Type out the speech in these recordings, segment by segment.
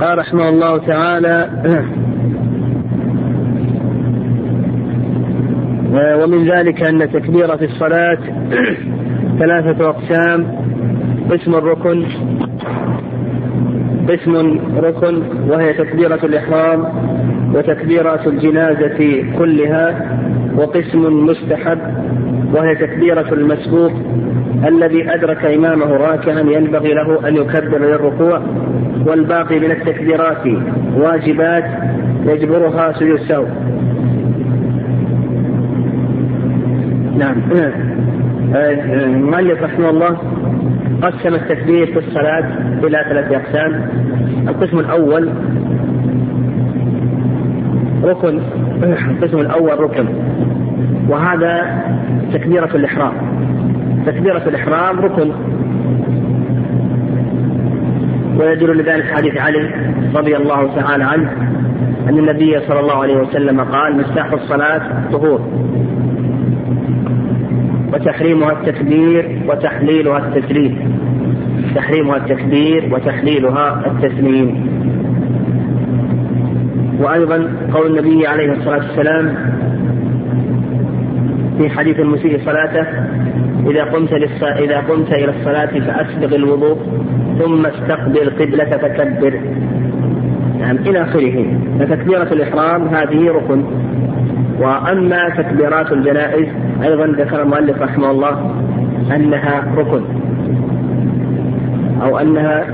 قال رحمه الله تعالى ومن ذلك أن تكبيرة الصلاة ثلاثة أقسام. قسم الركن قسم ركن وهي تكبيرة الإحرام وتكبيرة الجنازة كلها وقسم مستحب وهي تكبيرة المسبوق الذي أدرك إمامه راكعا ينبغي له أن يكبر للركوع والباقي من التكبيرات واجبات يجبرها سجود السهو. نعم. المؤلف رحمه الله قسم التكبير في الصلاة إلى ثلاثة أقسام. القسم الأول ركن القسم الأول ركن وهذا تكبيرة الإحرام. تكبيرة الإحرام ركن. ويدل لذلك حديث علي رضي الله تعالى عنه أن النبي صلى الله عليه وسلم قال مفتاح الصلاة طهور. وتحريمها التكبير وتحليلها التسليم. تحريمها التكبير وتحليلها التسليم. وأيضا قول النبي عليه الصلاة والسلام في حديث المسيء صلاته إذا قمت إذا قمت إلى الصلاة فأسبغ الوضوء ثم استقبل قبلة فكبر نعم إلى آخره. فتكبيرة الإحرام هذه ركن. وأما تكبيرات الجنائز أيضا ذكر المؤلف رحمه الله أنها ركن. أو أنها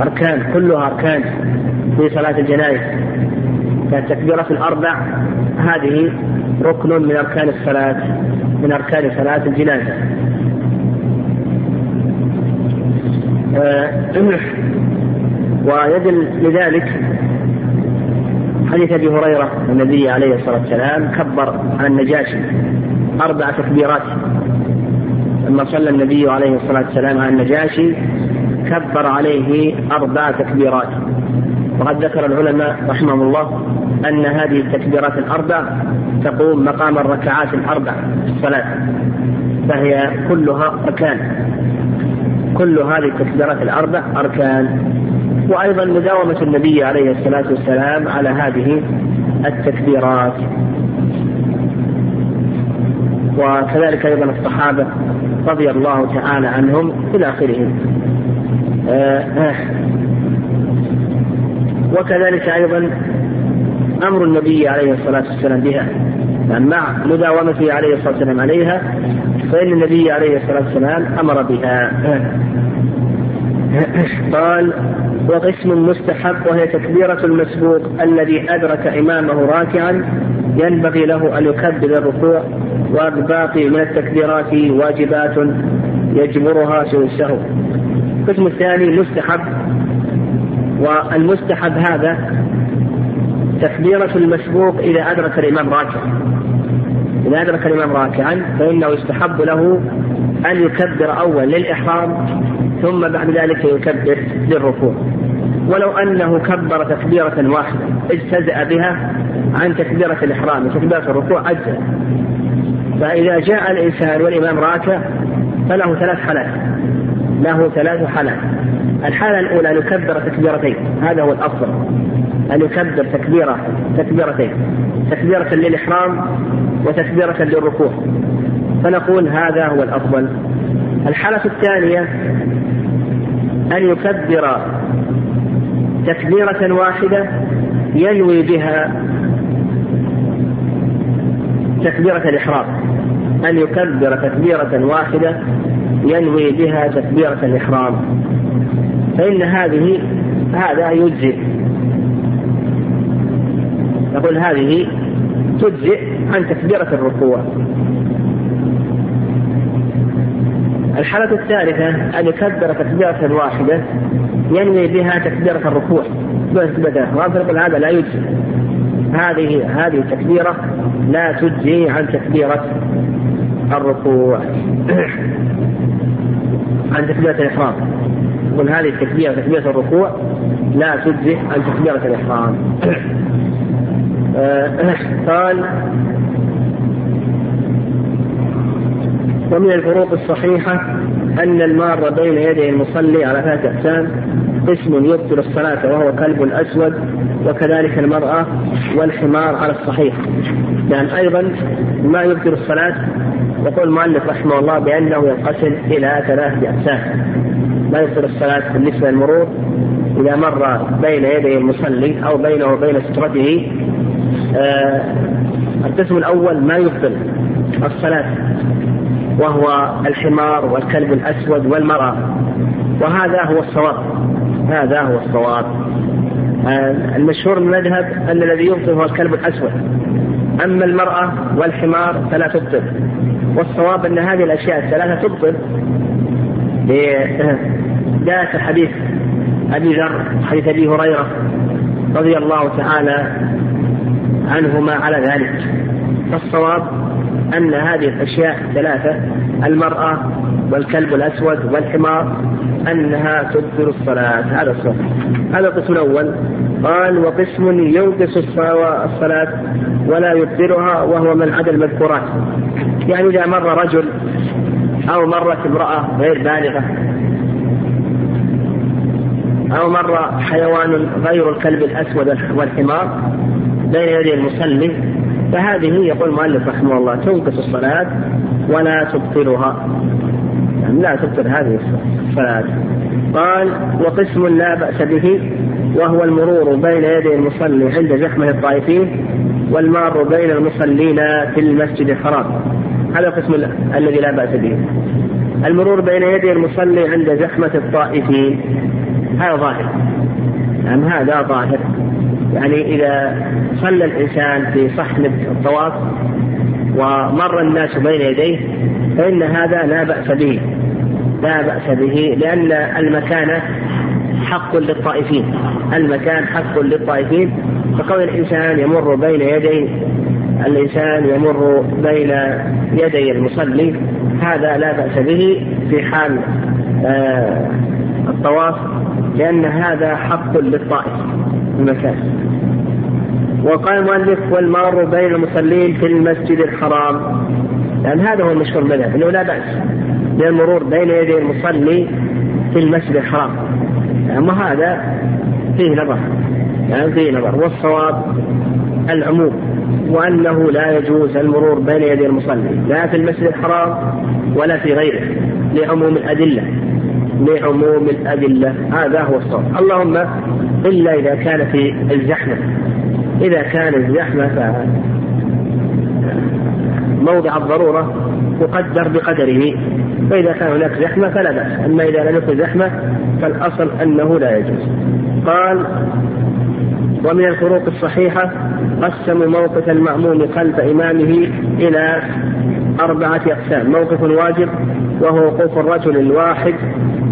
أركان كلها أركان في صلاة الجنائز. فالتكبيرات الأربع هذه ركن من أركان الصلاة من أركان صلاة الجنازة. آه، ويدل لذلك حديث أبي هريرة النبي عليه الصلاة والسلام كبر على النجاشي أربع تكبيرات. لما صلى النبي عليه الصلاة والسلام على النجاشي كبر عليه أربع تكبيرات. وقد ذكر العلماء رحمهم الله أن هذه التكبيرات الأربع تقوم مقام الركعات الأربع في الصلاة. فهي كلها أركان. كل هذه التكبيرات الأربع أركان. وأيضا مداومة النبي عليه الصلاة والسلام على هذه التكبيرات. وكذلك أيضا الصحابة رضي الله تعالى عنهم إلى آخره. آه، آه. وكذلك أيضا أمر النبي عليه الصلاة والسلام بها مع مداومته عليه الصلاة والسلام عليها فإن النبي عليه الصلاة والسلام أمر بها قال وقسم مستحب وهي تكبيرة المسبوق الذي أدرك إمامه راكعا ينبغي له أن يكبر الركوع والباقي من التكبيرات واجبات يجبرها سوى السهو. القسم الثاني مستحب والمستحب هذا تكبيرة المسبوق إذا أدرك الإمام راكعا. إذا أدرك الإمام راكعا فإنه يستحب له أن يكبر أول للإحرام ثم بعد ذلك يكبر للركوع. ولو أنه كبر تكبيرة واحدة اجتزأ بها عن تكبيرة الإحرام. وتكبيرة الركوع أجزأ. فإذا جاء الإنسان والإمام راكع فله ثلاث حالات. له ثلاث حالات. الحالة الأولى أن يكبر تكبيرتين. هذا هو الأفضل. أن يكبر تكبيرة تكبيرتين. تكبيرة للإحرام وتكبيرة للركوع. فنقول هذا هو الأفضل. الحالة الثانية أن يكبر تكبيرة واحدة ينوي بها تكبيرة الإحرام. أن يكبر تكبيرة واحدة ينوي بها تكبيرة الإحرام. فإن هذه هذا يجزئ. نقول هذه تجزئ عن تكبيرة الركوع. الحالة الثالثة أن يكبر تكبيرة واحدة ينوي بها تكبيرة الركوع. بس بدأ. يقول هذا لا يجزي هذه هذه التكبيرة لا تجزي عن تكبيرة الركوع. عن تكبيرة الإحرام. يقول هذه التكبيرة تكبيرة الركوع لا تجزي عن تكبيرة الإحرام. آه، قال ومن الفروق الصحيحة أن المار بين يدي المصلي على ثلاثة أقسام. قسم يبطل الصلاة وهو كلب أسود وكذلك المرأة والحمار على الصحيح. يعني أيضا ما يبطل الصلاة يقول المؤلف رحمه الله بأنه ينقسم إلى ثلاثة أقسام. ما يبطل الصلاة بالنسبة للمرور إذا مر بين يدي المصلي أو بينه وبين سترته آه القسم الأول ما يبطل الصلاة وهو الحمار والكلب الأسود والمرأة وهذا هو الصواب هذا هو الصواب. آه المشهور المذهب أن الذي يبطل هو الكلب الأسود. أما المرأة والحمار فلا تبطل والصواب أن هذه الأشياء الثلاثة تبطل جاء حديث أبي ذر حديث أبي هريرة رضي الله تعالى عنهما على ذلك. فالصواب أن هذه الأشياء الثلاثة المرأة والكلب الأسود والحمار أنها تبطل الصلاة. هذا الصواب. هذا القسم الأول. قال وقسم ينقص الصلاة ولا يبطلها وهو من عدا المذكورات. يعني إذا مر رجل أو مرت امرأة غير بالغة. أو مر حيوان غير الكلب الأسود والحمار بين يدي المصلي. فهذه يقول المؤلف رحمه الله تنقص الصلاة ولا تبطلها. يعني لا تبطل هذه الصلاة. قال وقسم لا بأس به وهو المرور بين يدي المصلي عند زحمة الطائفين والمار بين المصلين في المسجد الحرام. هذا القسم الذي لا بأس به. المرور بين يدي المصلي عند زحمة الطائفين هذا ظاهر. نعم هذا ظاهر؟ يعني إذا صلى الإنسان في صحن الطواف ومر الناس بين يديه فإن هذا لا بأس به. لا بأس به لأن المكان حق للطائفين. المكان حق للطائفين. فقول الإنسان يمر بين يدي الإنسان يمر بين يدي المصلي هذا لا بأس به في حال آه الطواف لأن هذا حق للطائف المكان. وقال المؤلف والمار بين المصلين في المسجد الحرام. لأن هذا هو المشهور المذهب أنه لا بأس بالمرور بين يدي المصلي في المسجد الحرام. أما هذا فيه نظر يعني فيه نظر. والصواب العموم وأنه لا يجوز المرور بين يدي المصلي لا في المسجد الحرام ولا في غيره لعموم الأدلة لعموم الأدلة. هذا هو الصواب. اللهم إلا إذا كان في الزحمة. إذا كان الزحمة ف موضع الضرورة يقدر بقدره فإذا كان هناك زحمة فلا بأس. أما إذا لم يكن زحمة فالأصل أنه لا يجوز. قال ومن الفروق الصحيحة قسموا موقف المأموم خلف إمامه إلى أربعة أقسام. موقف واجب وهو وقوف الرجل الواحد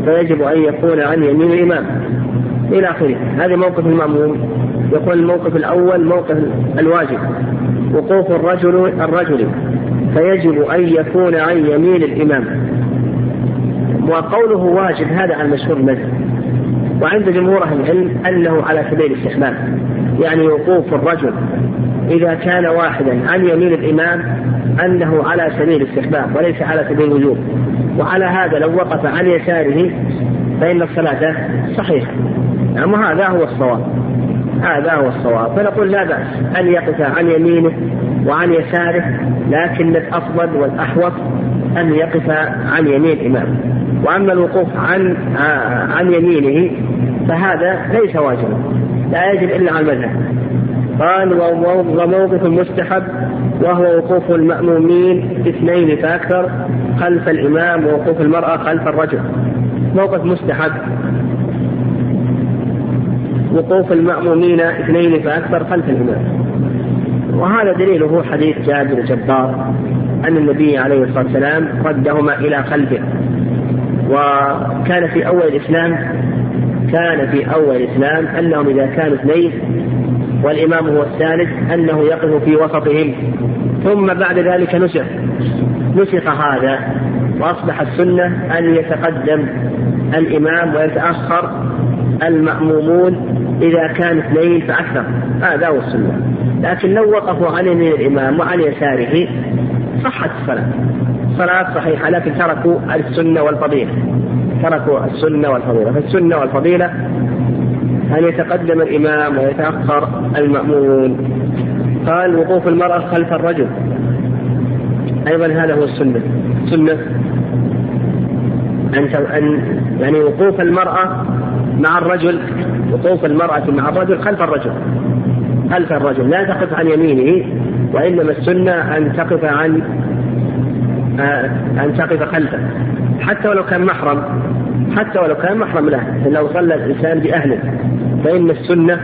فيجب أن يكون عن يمين الإمام. إلى آخره. هذا موقف المأموم. يقول الموقف الأول موقف الواجب وقوف الرجل الرجل فيجب أن يكون عن يمين الإمام. وقوله واجب هذا على المشهور المذهب. وعند جمهور أهل العلم أنه على سبيل الاستحباب يعني وقوف الرجل إذا كان واحدا عن يمين الإمام أنه على سبيل الاستحباب وليس على سبيل الوجوب. وعلى هذا لو وقف عن يساره فإن الصلاة صحيحة. نعم هذا هو الصواب. هذا هو الصواب. فنقول لا بأس أن يقف عن يمينه وعن يساره لكن الأفضل والأحوط أن يقف عن يمين الإمام. وأما الوقوف عن عن يمينه فهذا ليس واجبا لا يجب إلا على المذهب. قال وموقف مستحب وهو وقوف المأمومين اثنين فأكثر خلف الإمام ووقوف المرأة خلف الرجل. موقف مستحب. وقوف المأمومين اثنين فأكثر خلف الإمام. وهذا دليله حديث جابر الجبار أن النبي عليه الصلاة والسلام ردهما إلى قلبه. وكان في أول الإسلام كان في أول الإسلام أنهم إذا كانوا اثنين والإمام هو الثالث أنه يقف في وسطهم. ثم بعد ذلك نسخ نسخ هذا وأصبح السنة أن يتقدم الإمام ويتأخر المأمومون إذا كان اثنين فأكثر. هذا هو السنة. لكن لو وقفوا عن يمين الإمام وعن يساره صحت الصلاة صلاة صحيحة لكن تركوا السنة والفضيلة. تركوا السنة والفضيلة. فالسنة والفضيلة أن يتقدم الإمام ويتأخر المأمون. قال وقوف المرأة خلف الرجل. أيضا هذا هو السنة. سنة أن أن يعني وقوف المرأة مع الرجل وقوف المرأة مع الرجل خلف الرجل. خلف الرجل. لا تقف عن يمينه. وإنما السنة أن تقف عن آه، أن تقف خلفه. حتى ولو كان محرم حتى ولو كان محرم له لو صلى الإنسان بأهله. فإن السنة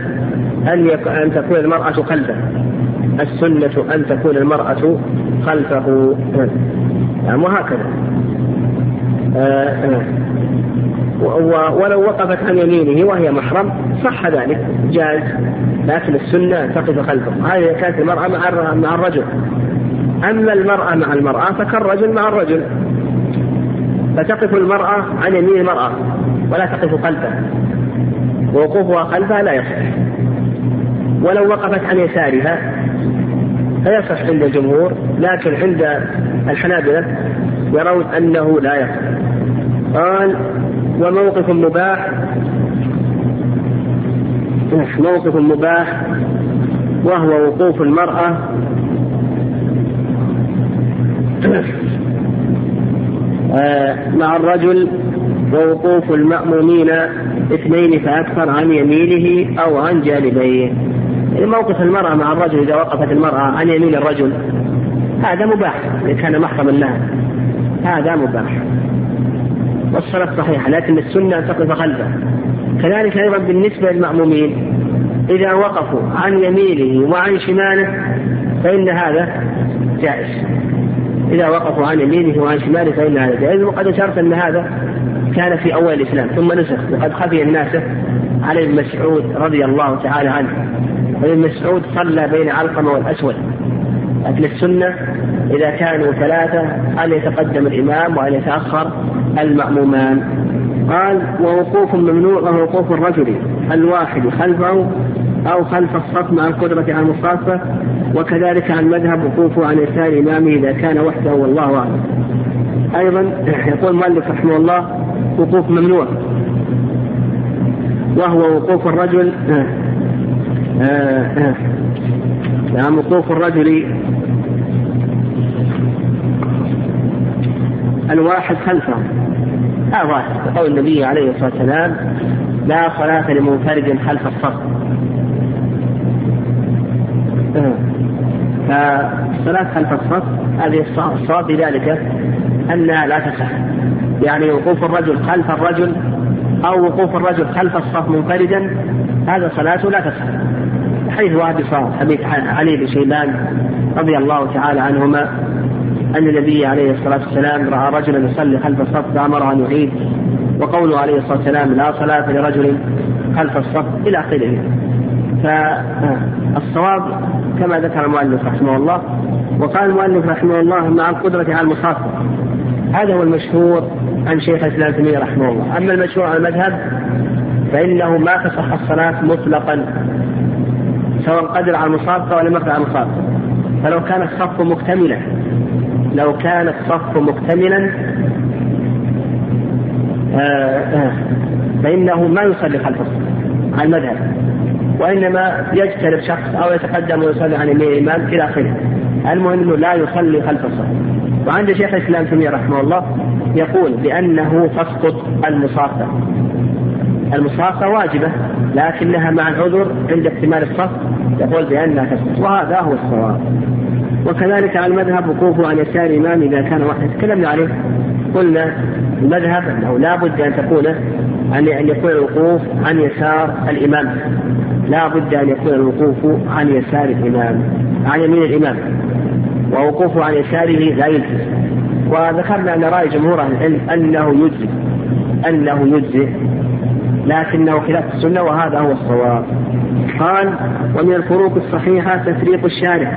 أن أن تكون المرأة خلفه. السنة أن تكون المرأة خلفه. نعم وهكذا. آه، آه. ولو وقفت عن يمينه وهي محرم صح ذلك جاز لكن السنة تقف خلفه. هذه كانت المرأة مع مع الرجل. أما المرأة مع المرأة فكالرجل مع الرجل. فتقف المرأة عن يمين المرأة ولا تقف خلفها ووقوفها خلفها لا يصح. ولو وقفت عن يسارها فيصح عند الجمهور لكن عند الحنابلة يرون أنه لا يصح. قال وموقف مباح. موقف مباح وهو وقوف المرأة. آه، مع الرجل ووقوف المأمومين اثنين فأكثر عن يمينه أو عن جانبيه. يعني موقف المرأة مع الرجل إذا وقفت المرأة عن يمين الرجل هذا مباح إذا كان محرما لها هذا مباح. والصلاة صحيحة لكن السنة أن تقف خلفه. كذلك أيضا بالنسبة للمأمومين إذا وقفوا عن يمينه وعن شماله فإن هذا جائز. إذا وقفوا عن يمينه وعن شماله فإن هذا جائز. وقد أشرت أن هذا كان في أول الإسلام. ثم نسخ وقد خفي الناس على ابن مسعود رضي الله تعالى عنه. وابن مسعود صلى بين علقمة والأسود. لكن السنة إذا كانوا ثلاثة أن يتقدم الإمام وأن يتأخر المأمومان. قال ووقوف ممنوع وهو وقوف الرجل الواحد خلفه أو خلف الصف مع القدرة على المصافة وكذلك عن مذهب وقوفه عن يسار إمامه إذا كان وحده والله أعلم. أيضا يقول المؤلف رحمه الله وقوف ممنوع. وهو وقوف الرجل آه آه آه نعم وقوف الرجل الواحد خلفه. هذا ظاهر قول النبي عليه الصلاة والسلام لا صلاة لمنفرد خلف الصف. فالصلاة خلف الصف هذه الصواب بذلك أنها لا تصح. يعني وقوف الرجل خلف الرجل أو وقوف الرجل خلف الصف منفردا هذا صلاته لا تصح. حيث وهب صار حديث علي بن شيبان رضي الله تعالى عنهما أن النبي عليه الصلاة والسلام رأى رجلا يصلي خلف الصف فأمره أن يعيد وقوله عليه الصلاة والسلام لا صلاة لرجل خلف الصف إلى آخره. فالصواب كما ذكر المؤلف رحمه الله وقال المؤلف رحمه الله مع القدرة على المصافة هذا هو المشهور عن شيخ الإسلام تيمية رحمه الله. أما المشهور عن المذهب فإنه ما تصح الصلاة مطلقا سواء قدر على المصافة ولا يقدر على المصافة فلو كان الصف مكتملا لو كان الصف مكتملا آه، آه، فإنه ما يصلي خلف الصف على المذهب وإنما يجتنب شخص أو يتقدم ويصلي عن الإمام إلى آخره. المهم أنه لا يصلي خلف الصف. وعند شيخ الإسلام تيمية رحمه الله يقول بأنه تسقط المصافة. المصافة واجبة لكنها مع العذر عند اكتمال الصف يقول بأنها تسقط. وهذا هو الصواب. وكذلك على المذهب وقوفه عن يسار الإمام إذا كان وحده تكلمنا عليه قلنا المذهب أنه لا بد أن تكون أن يكون الوقوف عن يسار الإمام. لا بد أن يكون الوقوف عن يسار الإمام عن يمين الإمام. ووقوفه عن يساره لا يجزي وذكرنا أن رأي جمهور أهل العلم أنه يجزي أنه يجزي لكنه خلاف السنة وهذا هو الصواب. قال ومن الفروق الصحيحة تفريق الشارع.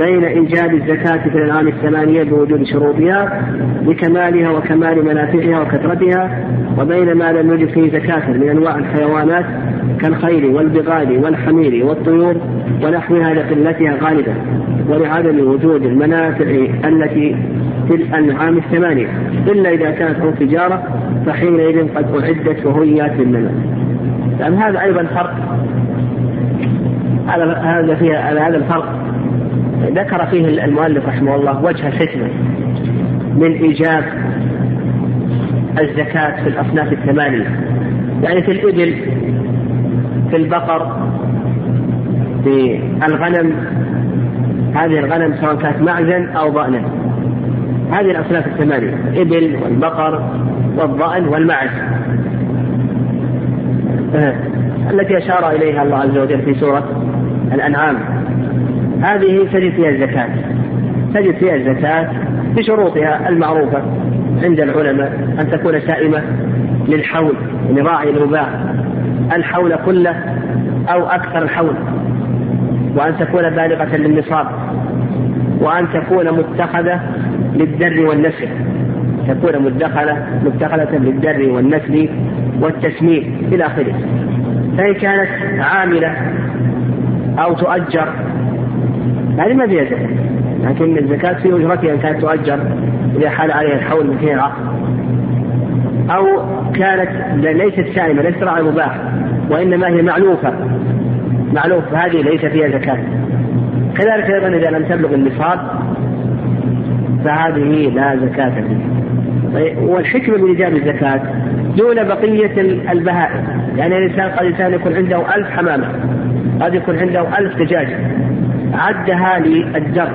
بين إيجاب الزكاة في الأنعام الثمانية بوجود شروطها لكمالها وكمال منافعها وكثرتها وبين ما لم يجب فيه زكاة من أنواع الحيوانات كالخيل والبغال والحمير والطيور ونحوها لقلتها غالبا ولعدم وجود المنافع التي في الأنعام الثمانية إلا إذا كانت عن تجارة فحينئذ قد أعدت وهيات للنماء لأن هذا أيضا فرق. هذا هذا فيها هذا الفرق. ذكر فيه المؤلف رحمه الله وجه الحكمة من إيجاب الزكاة في الأصناف الثمانية. يعني في الإبل في البقر في الغنم هذه الغنم سواء كانت معزا أو ضأنا. هذه الأصناف الثمانية الإبل والبقر والضأن والمعز. آه. التي أشار إليها الله عز وجل في سورة الأنعام. هذه تجد فيها الزكاة. تجد فيها الزكاة بشروطها المعروفة عند العلماء أن تكون سائمة للحول لراعي الرباع الحول كله أو أكثر الحول. وأن تكون بالغة للنصاب. وأن تكون متخذة للدر والنسل. تكون مدخلة متخذة للدر والنسل والتسمير إلى آخره. فإن كانت عاملة أو تؤجر هذه ما فيها زكاة لكن الزكاة في أجرتها إن كانت تؤجر إذا حال عليها الحول من حين العقد. أو كانت ليست سائمة ليست راعي مباح وإنما هي معلوفة. معلوف هذه ليس فيها زكاة. كذلك أيضا إذا لم تبلغ النصاب فهذه لا زكاة فيها. طيب، والحكمة من إيجاب الزكاة دون بقية البهائم. يعني الإنسان قد يكون عنده ألف حمامة قد يكون عنده ألف دجاجة. عدها للجر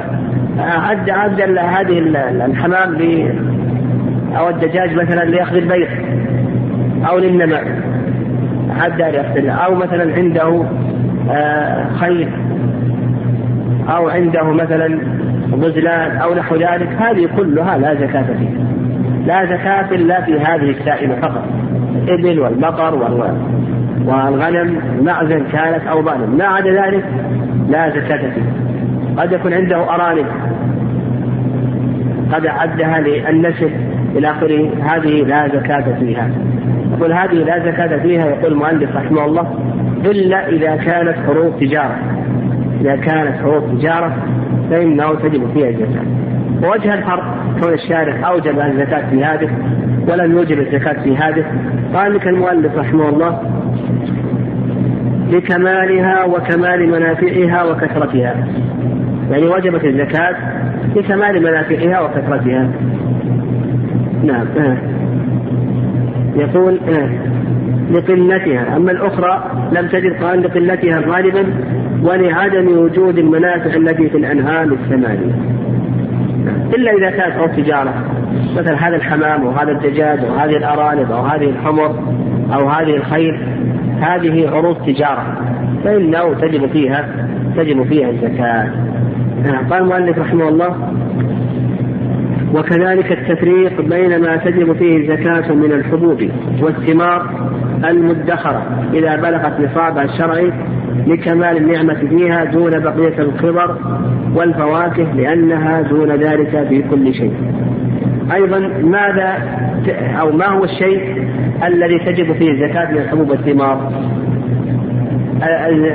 عد عد هذه الحمام أو الدجاج مثلا ليأخذ البيض أو للنماء عدها ليأخذ أو مثلا عنده آه، خيل أو عنده مثلا غزلان أو نحو ذلك. هذه كلها لا زكاة فيها. لا زكاة إلا في هذه السائمة فقط. الإبل والبقر والغنم معزا كانت أو ضأنا ما عدا ذلك لا زكاة فيه قد يكون عنده أرانب. قد أعدها للنسل إلى آخره هذه لا زكاة فيها. يقول هذه لا زكاة فيها يقول المؤلف رحمه الله إلا إذا كانت حروف تجارة. إذا كانت حروف تجارة فإنه تجب فيها الزكاة. ووجه الفرق كون الشارع أوجب الزكاة في هذه ولم يوجب الزكاة في هذه قال لك المؤلف رحمه الله لكمالها وكمال منافعها وكثرتها يعني وجبت الزكاة لكمال منافعها وكثرتها نعم آه. يقول آه. لقلتها أما الأخرى لم تجد قال لقلتها غالبا ولعدم وجود المنافع التي في الأنهار الثمانية إلا إذا كانت أو تجارة. مثل هذا الحمام وهذا الدجاج وهذه الأرانب أو هذه الحمر أو هذه الخيل هذه عروض تجارة. فإنه تجب فيها تجب فيها الزكاة. نعم، قال المؤلف رحمه الله وكذلك التفريق بين ما تجب فيه الزكاة من الحبوب والثمار المدخرة. إذا بلغت نصابها الشرعي لكمال النعمة فيها دون بقية الخبر والفواكه لأنها دون ذلك في كل شيء. أيضا ماذا أو ما هو الشيء الذي تجب فيه الزكاة من الحبوب والثمار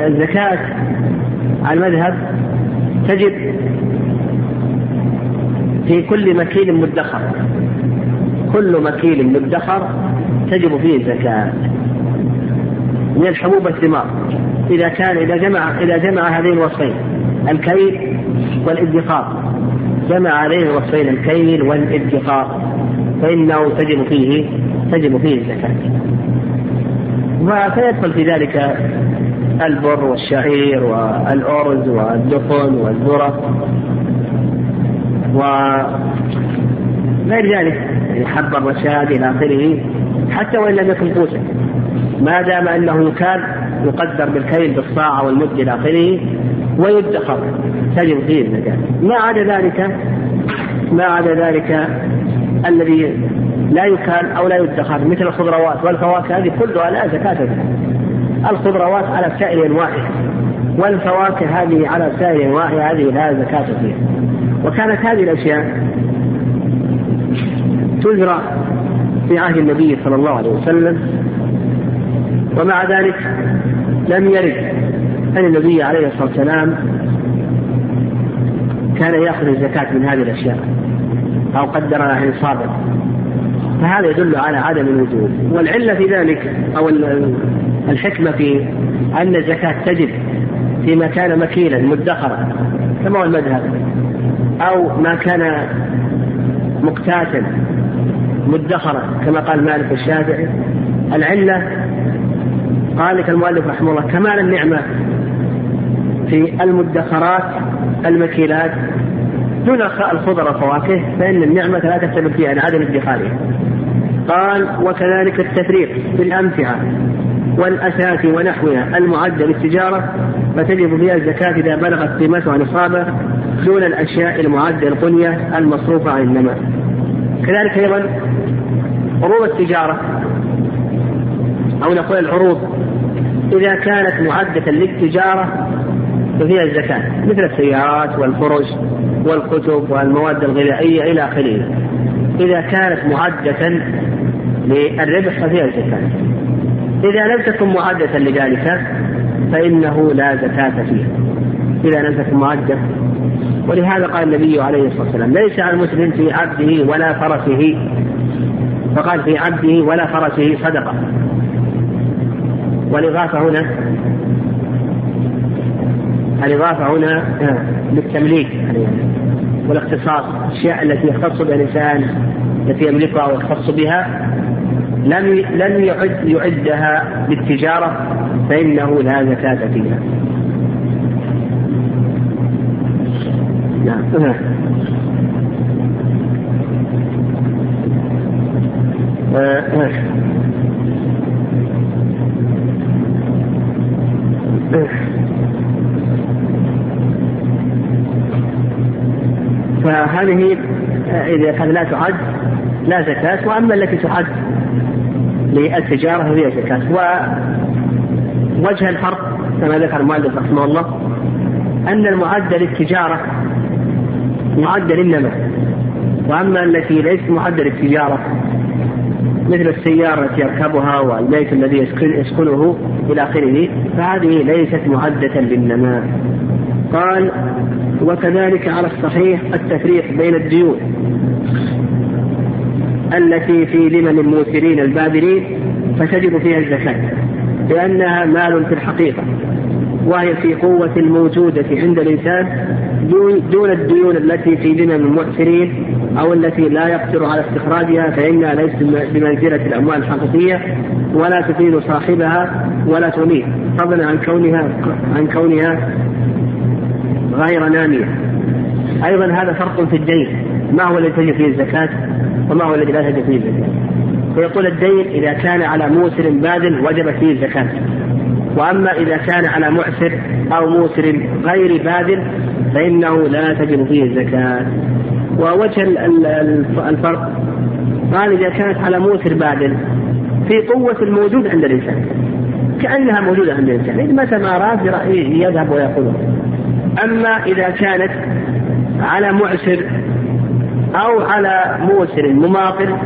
الزكاة على المذهب تجب في كل مكيل مدخر. كل مكيل مدخر تجب فيه الزكاة من الحبوب والثمار إذا كان إذا جمع إذا جمع هذين الوصفين الكيل والإدخار. جمع هذين الوصفين الكيل والإدخار. فإنه تجب فيه تجب فيه الزكاة. فيدخل في ذلك البر والشعير والأرز والدخن والذرة وغير ذلك. يعني حب الرشاد إلى آخره حتى وإن لم يكن قوتا ما دام أنه يكاد يقدر بالكيل بالصاع والمد إلى آخره ويدخر. تجب فيه الزكاة ما عدا ذلك ما عدا ذلك الذي لا يكال أو لا يدخر مثل الخضروات والفواكه هذه كلها لا زكاة فيها. الخضروات على سائر أنواعها والفواكه هذه على سائر أنواعها هذه لا زكاة فيها. وكانت هذه الأشياء تزرع في عهد النبي صلى الله عليه وسلم. ومع ذلك لم يرد أن النبي عليه الصلاة والسلام كان يأخذ الزكاة من هذه الأشياء أو قدر لها نصابا فهذا يدل على عدم الوجوب والعلة في ذلك أو الحكمة في أن الزكاة تجب فيما كان مكيلا مدخرا كما هو المذهب. أو ما كان مقتاتا مدخرا كما قال مالك الشافعي. العلة قال لك المؤلف رحمه الله كمال النعمة في المدخرات المكيلات دون الخضر والفواكه فإن النعمة لا تختلف فيها عن عدم ادخارها. قال وكذلك التفريق في الأمتعة والأثاث ونحوها المعدة للتجارة فتجب فيها الزكاة إذا بلغت قيمتها نصابا دون الأشياء المعدة القنية المصروفة عن النماء. كذلك أيضا عروض التجارة أو نقول العروض. إذا كانت معدة للتجارة ففيها الزكاة مثل السيارات والفرش والكتب والمواد الغذائية إلى آخره. إذا كانت معدة للربح ففيها الزكاة. إذا لم تكن معدة لذلك فإنه لا زكاة فيها إذا لم تكن معدة ولهذا قال النبي عليه الصلاة والسلام ليس على المسلم في عبده ولا فرسه. فقال في عبده ولا فرسه صدقة. والإضافة هنا الإضافة هنا آه، للتمليك والاختصاص الأشياء التي يختص بها الإنسان التي يملكها ويختص بها لم لم يعد يعدها للتجارة فإنه لا زكاة فيها. نعم. فهذه إذا كانت لا تعد لا زكاة وأما التي تعد للتجارة فهي زكاة. ووجه الفرق كما ذكر المؤلف رحمه الله أن المعدة للتجارة معدة للنماء وأما التي ليست معدة للتجارة مثل السيارة التي يركبها والبيت الذي يسكنه إلى آخره فهذه ليست معدة للنماء. قال وكذلك على الصحيح التفريق بين الديون التي في لمن الموسرين البادرين فتجب فيها الزكاة لأنها مال في الحقيقة وهي في قوة الموجودة عند الإنسان دون الديون التي في لمن المؤثرين أو التي لا يقدر على استخراجها فإنها ليست بمنزلة الأموال الحقيقية. ولا تفيد صاحبها ولا تغنيه. فضلا عن كونها عن كونها غير نامية. أيضا هذا فرق في الدين. ما هو الذي تجب فيه الزكاة؟ وما هو الذي لا تجب فيه الزكاة. فيقول الدين إذا كان على موسر باذل وجبت فيه الزكاة. وأما إذا كان على معسر أو موسر غير باذل فإنه لا تجب فيه الزكاة. ووجه الفرق. قال إذا كانت على موسر باذل في قوة الموجود عند الإنسان. كأنها موجودة عند الإنسان. متى ما أراد يذهب ويأخذها أما إذا كانت على معسر أو على موسر مماطل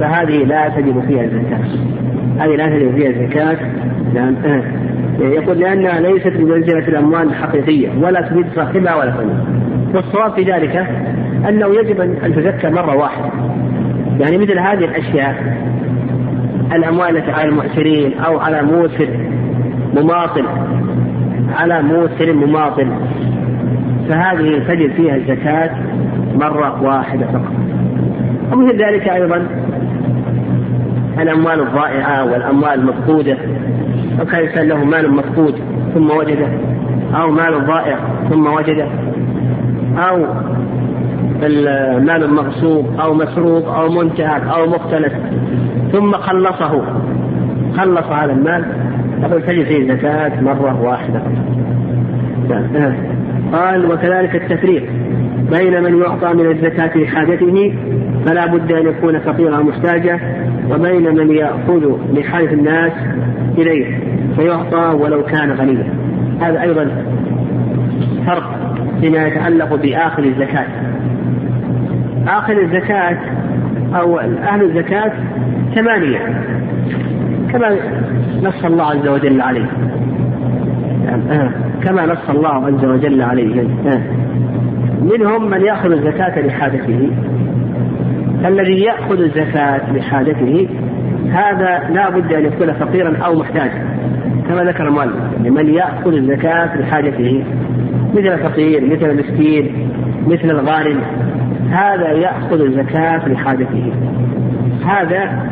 فهذه لا تجب فيها الزكاة. هذه لا تجب فيها الزكاة. لأن آه، يقول لأنها ليست بمنزلة الأموال الحقيقية ولا تفيد صاحبها ولا تنمي والصواب في ذلك أنه يجب أن تزكى مرة واحدة. يعني مثل هذه الأشياء الأموال التي على المعسرين أو على موسر مماطل. على موسر مماطل. فهذه تجد فيها الزكاة مرة واحدة فقط. ومثل ذلك أيضا الأموال الضائعة والأموال المفقودة. لو كان الإنسان له مال مفقود ثم وجده أو مال ضائع ثم وجده أو المال مغصوب أو مسروق أو منتهك أو مختلف. ثم خلصه. خلص هذا المال. يقول تجد فيه زكاة مرة واحدة. قال وكذلك التفريق بين من يعطى من الزكاة لحاجته فلا بد أن يكون فقيرا محتاجا وبين من يأخذ لحاجة الناس إليه فيعطى ولو كان غنيا. هذا أيضا فرق فيما يتعلق بآخر الزكاة. آخر الزكاة أو أهل الزكاة ثمانية كما نص الله عز وجل عليه. كما نص الله عز وجل عليهم آه. منهم من يأخذ الزكاة لحاجته الذي يأخذ الزكاة لحاجته هذا لا بد أن يكون فقيرا أو محتاجا كما ذكر المؤلف من يأخذ الزكاة لحاجته مثل الفقير مثل المسكين مثل الغارم هذا يأخذ الزكاة لحاجته. هذا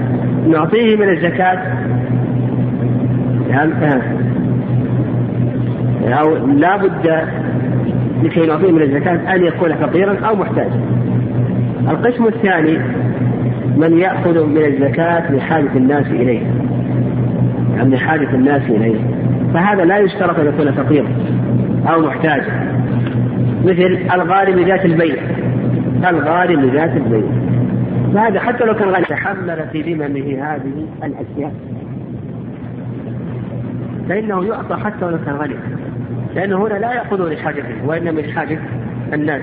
نعطيه من الزكاة. يعني أو لا بد لكي نعطيه من الزكاة أن يكون فقيرا أو محتاجا. القسم الثاني من يأخذ من الزكاة لحاجة الناس إليه. يعني لحاجة الناس إليه. فهذا لا يشترط أن يكون فقيرا أو محتاجا. مثل الغارم ذات البيع الغارم ذات البيع فهذا حتى لو كان غني تحمل في ذممه هذه الأشياء. فإنه يعطى حتى ولو كان غني لأنه هنا لا يأخذه لحاجته وإنما لحاجة الناس.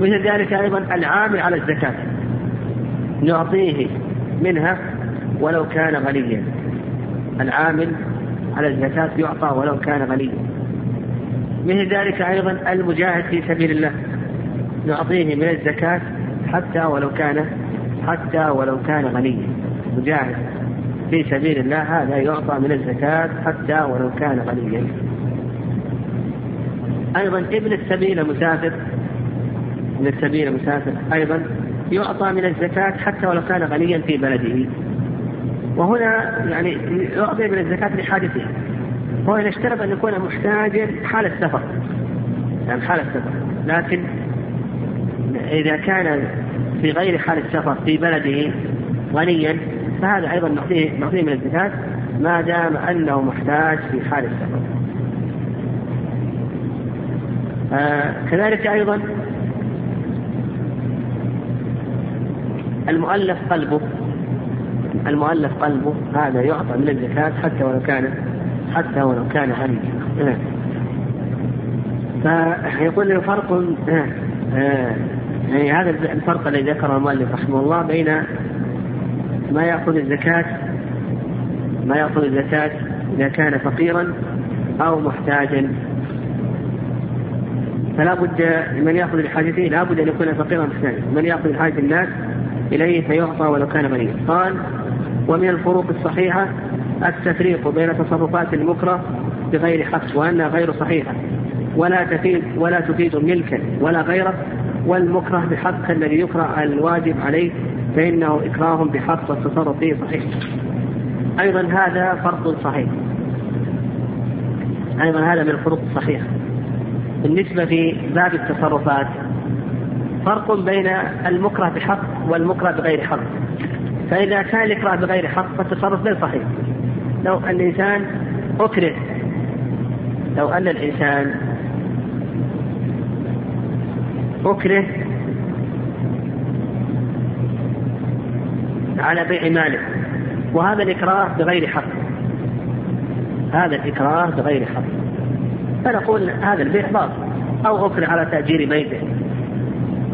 مثل ذلك أيضا العامل على الزكاة. نعطيه منها ولو كان غنيا العامل على الزكاة يعطى ولو كان غنيا مثل ذلك أيضا المجاهد في سبيل الله. نعطيه من الزكاة حتى ولو كان حتى ولو كان غنيا. مجاهد في سبيل الله هذا يعطى من الزكاة حتى ولو كان غنيا. أيضا ابن السبيل مسافر ابن السبيل مسافر أيضا يعطى من الزكاة حتى ولو كان غنيا في بلده. وهنا يعني يعطي من الزكاة لحاجته. هو إذا اشترط أن يكون محتاجا حال السفر. يعني حال السفر. لكن إذا كان في غير حال السفر في بلده غنيا فهذا أيضا نعطيه نعطيه من الزكاة ما دام أنه محتاج في حال السفر. آه كذلك أيضا المؤلف قلبه المؤلف قلبه هذا يعطى من الزكاة حتى ولو كان حتى ولو كان غنيا. فيقول له فرق آه آه يعني هذا الفرق الذي ذكره المؤلف رحمه الله بين ما يأخذ الزكاة ما يأخذ الزكاة إذا كان فقيرا أو محتاجا. فلا بد من يأخذ لحاجته لا بد أن يكون فقيرا محتاجا. من يأخذ لحاجة الناس إليه فيعطى ولو كان غنيا قال ومن الفروق الصحيحة التفريق بين تصرفات المكره بغير حق وأنها غير صحيحة. ولا تفيد ولا تفيد ملكا ولا غيره والمكره بحق الذي يكره الواجب عليه فإنه إكراه بحق والتصرف فيه صحيح. أيضا هذا فرق صحيح. أيضا هذا من الفروق الصحيحة. بالنسبة في باب التصرفات فرق بين المكره بحق والمكره بغير حق. فإذا كان الإكراه بغير حق فالتصرف غير صحيح. لو أن الإنسان أكره لو أن الإنسان أكره على بيع ماله. وهذا الإكراه بغير حق. هذا الإكراه بغير حق. فنقول هذا البيع باطل. أو أكره على تأجير بيته.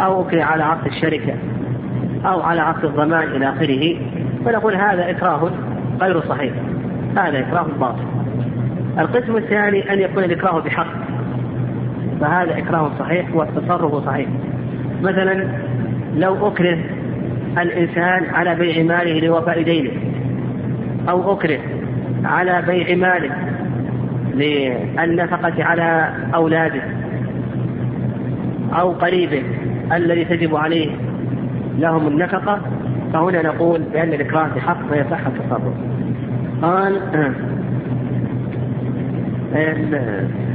أو أكره على عقد الشركة. أو على عقد الضمان إلى آخره. فنقول هذا إكراه غير صحيح. هذا إكراه باطل. القسم الثاني أن يكون الإكراه بحق. فهذا إكراه صحيح والتصرف صحيح. مثلا لو أكره الإنسان على بيع ماله لوفاء دينه أو أكره على بيع ماله للنفقة على أولاده أو قريبه الذي تجب عليه لهم النفقة فهنا نقول بأن الإكراه بحق فيصح التصرف. قال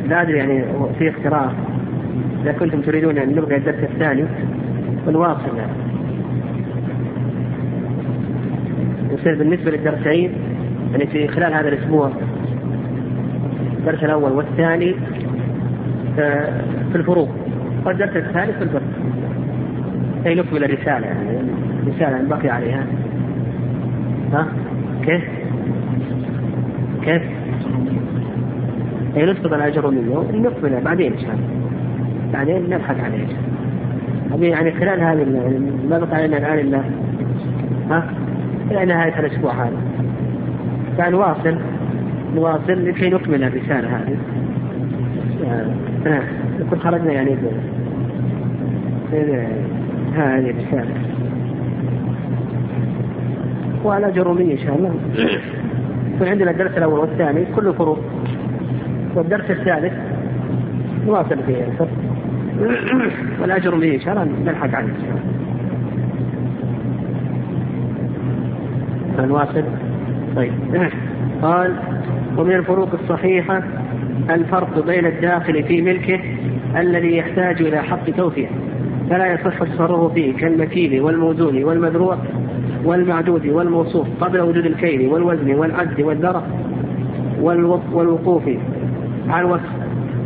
لا أدري يعني في اقتراح إذا كنتم تريدون أن نبقى الدرس الثاني ونواصل يعني. يصير بالنسبة للدرسين يعني في خلال هذا الأسبوع الدرس الأول والثاني آه، في الفروق والدرس الثالث في الفقه كي نكمل الرسالة يعني الرسالة بقي عليها ها كيف؟ كيف؟ أي نسقط الأجر منه نكمله بعدين إن شاء الله. بعدين نبحث عليه هذه يعني خلال هذه ما بقى علينا الآن إلا ها؟ إلى نهاية الأسبوع هذا فنواصل نواصل لكي نكمل الرسالة هذه. يكون خرجنا يعني هذه الرسالة. وعلى جرومية إن شاء الله. يكون عندنا الدرس الأول والثاني كله فروق. والدرس الثالث. نواصل فيه والأجر به إن شاء الله نلحق عنه نواصل طيب. قال ومن الفروق الصحيحة الفرق بين الداخل في ملكه الذي يحتاج إلى حق توفية فلا يصح التصرف فيه كالمكيل والموزون والمذروع والمعدود والموصوف قبل وجود الكيل والوزن والعد والذرة والوقوف على الوصف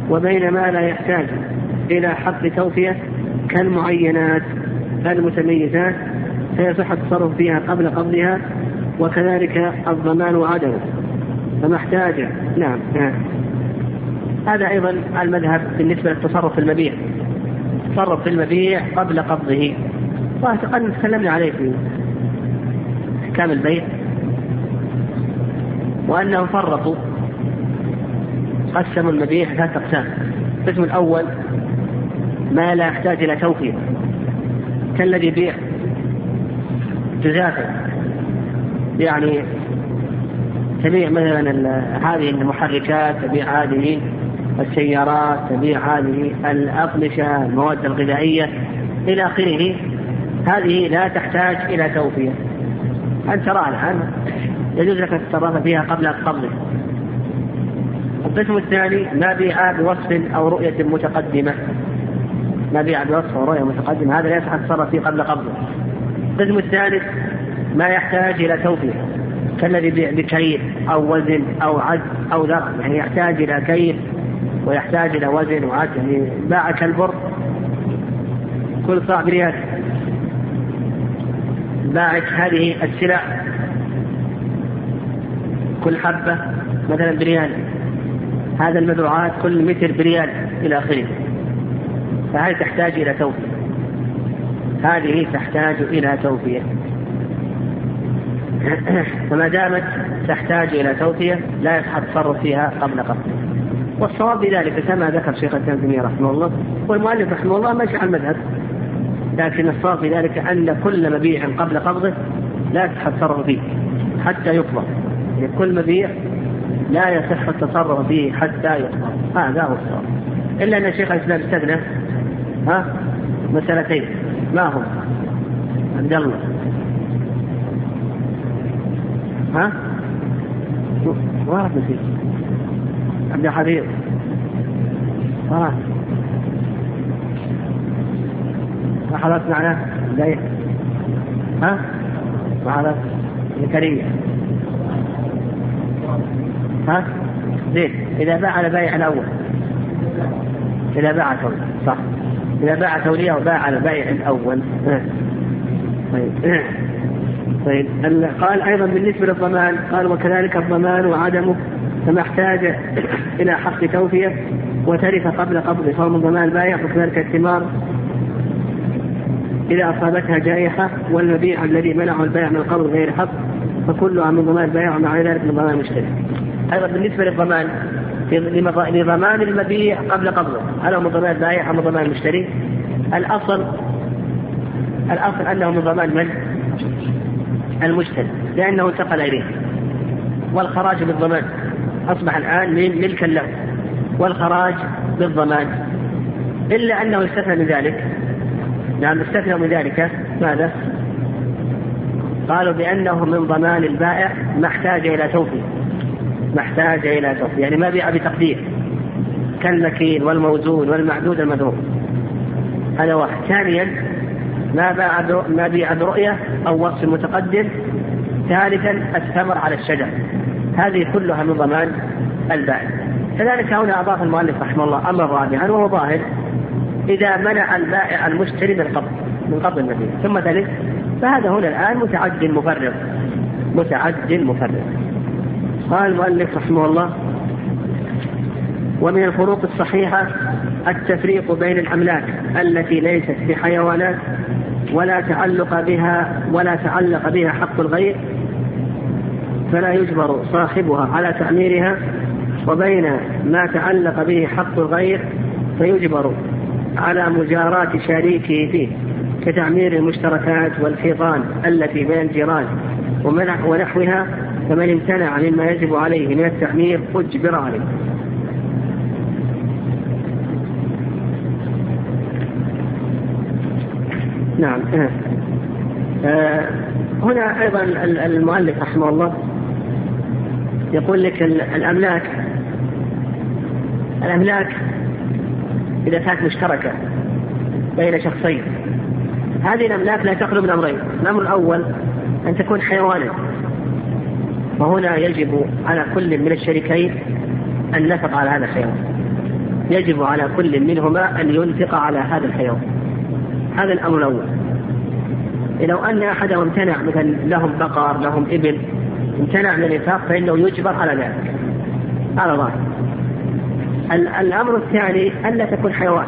وبين ما لا يحتاج إلى حق توفية كالمعينات المتميزات فيصح التصرف فيها قبل قبضها وكذلك الضمان وعدمه. فما احتاج نعم, نعم. هذا أيضا المذهب بالنسبة للتصرف في المبيع. التصرف في المبيع قبل قبضه. وقد تكلمنا عليه في أحكام البيع وأنهم فرقوا قسموا المبيع ثلاث أقسام. القسم الأول ما لا يحتاج إلى توفير. كالذي يبيع جزافا يعني تبيع مثلا هذه المحركات تبيع هذه السيارات تبيع هذه الأقمشة المواد الغذائية إلى آخره. هذه لا تحتاج إلى توفير. أنت تراها الآن يجوز لك التصرف فيها قبل قبضه القسم الثاني ما بيع بوصف أو رؤية متقدمة. ما بيع بوصف أو رؤية متقدمة. هذا لا يصح التصرف فيه قبل قبضه. القسم الثالث ما يحتاج إلى توفير. كالذي يبيع بكيل أو وزن أو عد أو ذر. يعني يحتاج إلى كيل ويحتاج إلى وزن وعد يعني باع كالبر. كل صاع بريال. باعت هذه السلع. كل حبة مثلا بريال. هذا المزروعات كل متر بريال إلى آخره. فهذه تحتاج إلى توفية هذه تحتاج إلى توفية فما دامت تحتاج إلى توفية لا يصح التصرف فيها قبل قبل. والصواب بذلك كما ذكر شيخ الإسلام تيمية رحمه الله والمؤلف رحمه الله ماشي على المذهب. لكن الصواب في ذلك أن كل مبيع قبل قبضه لا يصح التصرف فيه حتى يقبض. يعني كل مبيع لا يصح التصرف فيه حتى يقبض هذا هو الصواب. إلا أن شيخ الإسلام استثنى ها؟ مسألتين. ما هم؟ عبد الله. ها؟ وارد نسيت عبد الحفيظ خلاص معناه زي ها؟ وعلى زكريا. ها؟ زين. إذا باع على بائع الأول. إذا باع تولية صح. إذا باع تولية وباع على البائع الأول. طيب. طيب. قال أيضا بالنسبة للضمان. قال وكذلك الضمان وعدمه فما احتاج إلى حق توفية وترك قبل قبض فهو من ضمان البائع وكذلك الثمار إذا أصابتها جائحة والمبيع الذي منعه البيع من القبض غير حق فكلها من ضمان البيع ومع ذلك من ضمان المشتري. أيضا بالنسبة للضمان لضمان المبيع قبل قبضه هل هو من ضمان البائع أو من ضمان المشتري؟ الأصل الأصل أنه من ضمان من؟ المشتري لأنه انتقل إليه والخراج بالضمان أصبح الآن ملكا له والخراج بالضمان إلا أنه استثنى من ذلك نعم استثنى من ذلك ماذا؟ قالوا بأنه من ضمان البائع ما احتاج إلى توفية ما احتاج إلى توفية يعني ما بيع بتقدير. كالمكين والموزون والمعدود المذروب هذا واحد. ثانيا ما باع ما بيع برؤية أو وصف متقدم ثالثا الثمر على الشجر. هذه كلها من ضمان البائع. كذلك هنا أضاف المؤلف رحمه الله أمر رابعا وهو ظاهر. إذا منع البائع المشتري من قبض من قبض المبيع ثم ذلك. فهذا هنا الآن متعد مفرغ متعد مفرغ قال المؤلف رحمه الله ومن الفروق الصحيحة التفريق بين الأملاك التي ليست بحيوانات ولا تعلق بها ولا تعلق بها حق الغير فلا يجبر صاحبها على تعميرها وبين ما تعلق به حق الغير فيجبر على مجاراة شريكه فيه كتعمير المشتركات والحيطان التي بين الجيران ونحوها فمن امتنع مما يجب عليه من التعمير أجبر عليه نعم آه. هنا أيضا المؤلف رحمه الله يقول لك الأملاك الأملاك إذا كانت مشتركة بين شخصين هذه الأملاك لا تخلو من أمرين. الأمر الأول أن تكون حيوانا. وهنا يجب على كل من الشريكين النفق على هذا الحيوان يجب على كل منهما أن ينفق على هذا الحيوان هذا الأمر الأول. لو أن أحدهم امتنع مثلا لهم بقر لهم إبل امتنع من الإنفاق فإنه يجبر على ذلك. هذا ظاهر. الأمر الثاني ألا تكون حيوان.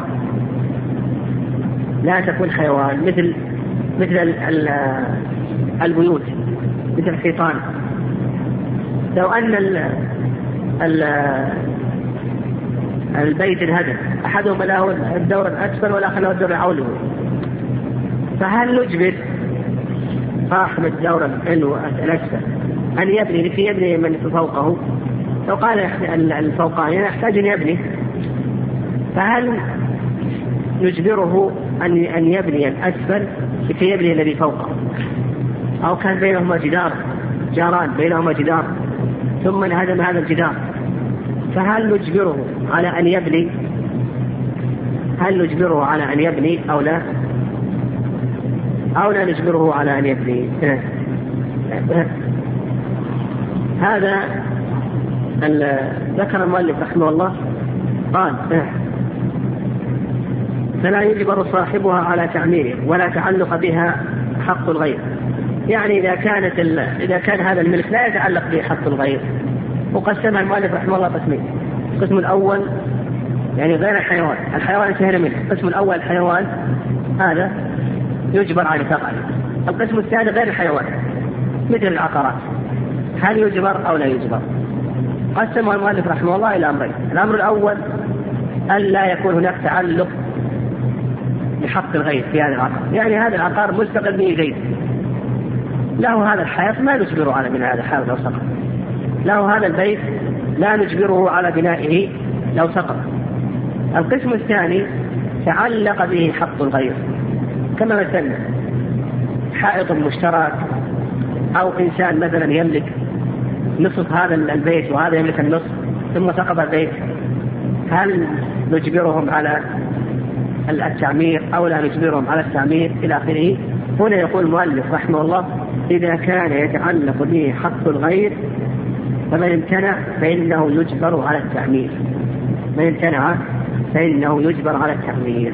لا تكون حيوان مثل مثل البيوت مثل الحيطان. لو أن ال ال البيت انهدم أحدهما له الدور الأسفل والآخر له الدور العلوي فهل نجبر صاحب الدور الأسفل؟ أن يبني لكي يبني من فوقه؟ لو قال الفوقاني يحتاج أن يبني. فهل نجبره أن أن يبني الأسفل لكي يبني الذي فوقه؟ أو كان بينهما جدار جاران بينهما جدار. ثم انهدم هذا الجدار. فهل نجبره على أن يبني؟ هل نجبره على أن يبني أو لا؟ أو لا نجبره على أن يبني؟ هذا ذكر المؤلف رحمه الله قال فلا يجبر صاحبها على تعميره ولا تعلق بها حق الغير. يعني إذا كانت إذا كان هذا الملك لا يتعلق به حق الغير. وقسمها المؤلف رحمه الله قسمين. القسم الأول يعني غير الحيوان. الحيوان انتهينا منه. القسم الأول الحيوان هذا يجبر على الإنفاق القسم الثاني غير الحيوان. مثل العقارات. هل يجبر أو لا يجبر؟ قسمه المؤلف رحمه الله إلى أمرين. الأمر الأول أن لا يكون هناك تعلق بحق الغير في هذا العقار. يعني هذا العقار مستقل به زيد له هذا الحائط ما نجبره على بناء هذا الحائط لو سقط. له هذا البيت لا نجبره على بنائه لو سقط. القسم الثاني تعلق به حق الغير. كما مثلنا حائط مشترك أو إنسان مثلا يملك نصف هذا البيت وهذا يملك النصف ثم سقط البيت. هل نجبرهم على التعمير أو لا نجبرهم على التعمير إلى آخره؟ هنا يقول المؤلف رحمه الله إذا كان يتعلق به حق الغير فمن امتنع فإنه يجبر على التعمير. من امتنع فإنه يجبر على التعمير.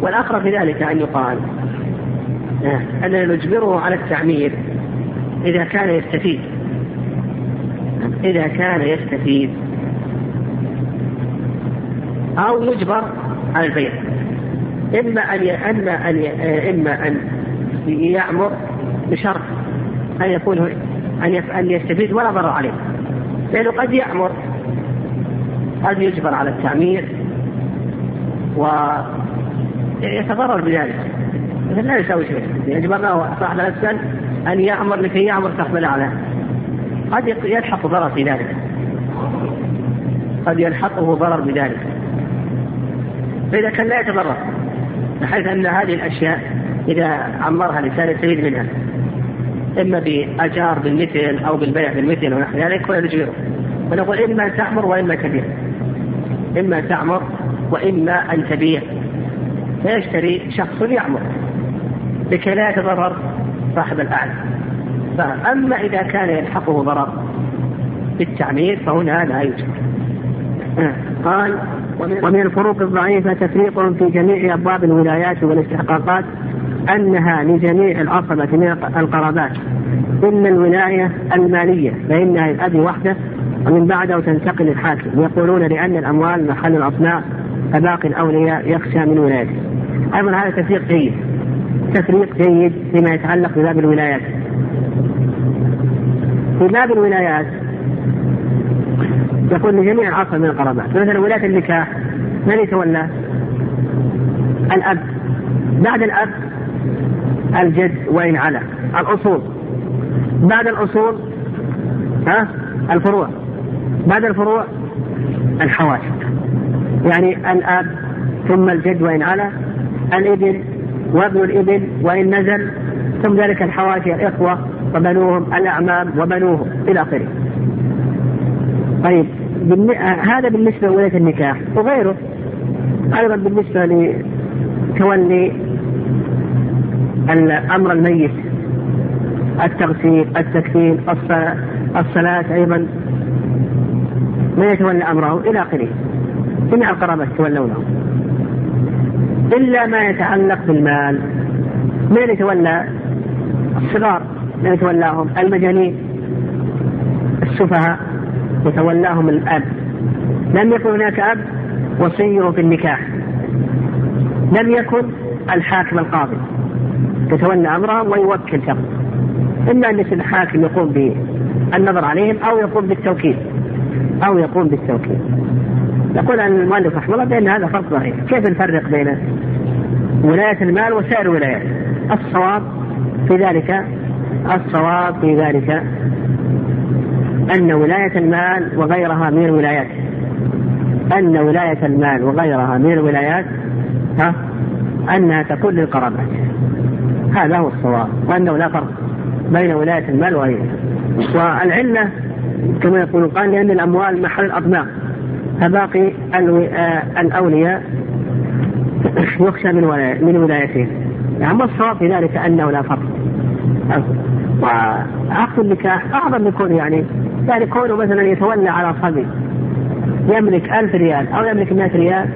والأقرب في ذلك أن يقال أننا نجبره على التعمير إذا كان يستفيد. إذا كان يستفيد. أو يجبر على البيع. إما أن إما أن إما أن يعمر بشرط أن يكون أن أن يستفيد ولا ضرر عليه. لأنه قد يأمر قد يجبر على التعمير ويتضرر بذلك. مثل لا يساوي شيء. يجبرناه صاحب الأسفل أن يأمر لكي يأمر صاحب الأعلى. قد يلحق ضرر في ذلك. قد يلحقه ضرر بذلك. فإذا كان لا يتضرر بحيث أن هذه الأشياء إذا عمرها الإنسان يستفيد منها. إما بأجار بالمثل أو بالبيع بالمثل ونحو ذلك ولا نجبره. ونقول إما أن تعمر وإما أن تبيع. إما أن تعمر وإما أن تبيع. فيشتري شخص يعمر لكي لا يتضرر صاحب الأعلى فأما إذا كان يلحقه ضرر بالتعمير فهنا لا يوجد قال ومن الفروق الضعيفة تفريق في جميع أبواب الولايات والاستحقاقات أنها لجميع العصبة من القرابات إلا الولاية المالية فإنها للأب وحده ومن بعده تنتقل الحاكم. يقولون لأن الأموال محل الأصناع فباقي الأولياء يخشى من ولايته. أيضا هذا تفريق جيد تفريق جيد فيما يتعلق بباب الولايات. في باب الولايات يقول لجميع العصر من القرابات مثلا ولاية النكاح من يتولى؟ الأب. بعد الأب الجد وإن على. الأصول. بعد الأصول ها؟ الفروع. بعد الفروع الحواشي. يعني الأب ثم الجد وإن على. الإبن وابن الإبن وإن نزل. ثم ذلك الحواشي الإخوة وبنوهم الأعمام وبنوهم إلى آخره. طيب هذا بالنسبة لولاية النكاح. وغيره. أيضا بالنسبة لتولي أمر الميت التغسيل التكفين الصلاة أيضا من يتولى أمره إلى آخره جميع القرابة يتولونه إلا ما يتعلق بالمال من يتولى الصغار من يتولاهم المجانين السفهاء يتولاهم الأب. لم يكن هناك أب وصيه في النكاح لم يكن الحاكم القاضي. يتولى أمرهم ويوكل شخص. أن يكون الحاكم يقوم بالنظر عليهم أو يقوم بالتوكيل. أو يقوم بالتوكيل. يقول المؤلف رحمه الله بأن هذا فرق ظهير كيف نفرق بين ولاية المال وسائر الولايات؟ الصواب في ذلك الصواب في ذلك أن ولاية المال وغيرها من الولايات. أن ولاية المال وغيرها من الولايات ها؟ أنها تكون للقرابات. هذا هو الصواب وأنه لا فرق بين ولاية المال وغيرها. والعلة كما يقول قال لأن الأموال محل الأطماع فباقي آه، الأولياء يخشى من من ولايتهم. يعني الصواب في ذلك أنه لا فرق. وعقد النكاح أعظم من كونه يعني يعني كونه مثلا يتولى على صبي يملك ألف ريال أو يملك مئة ريال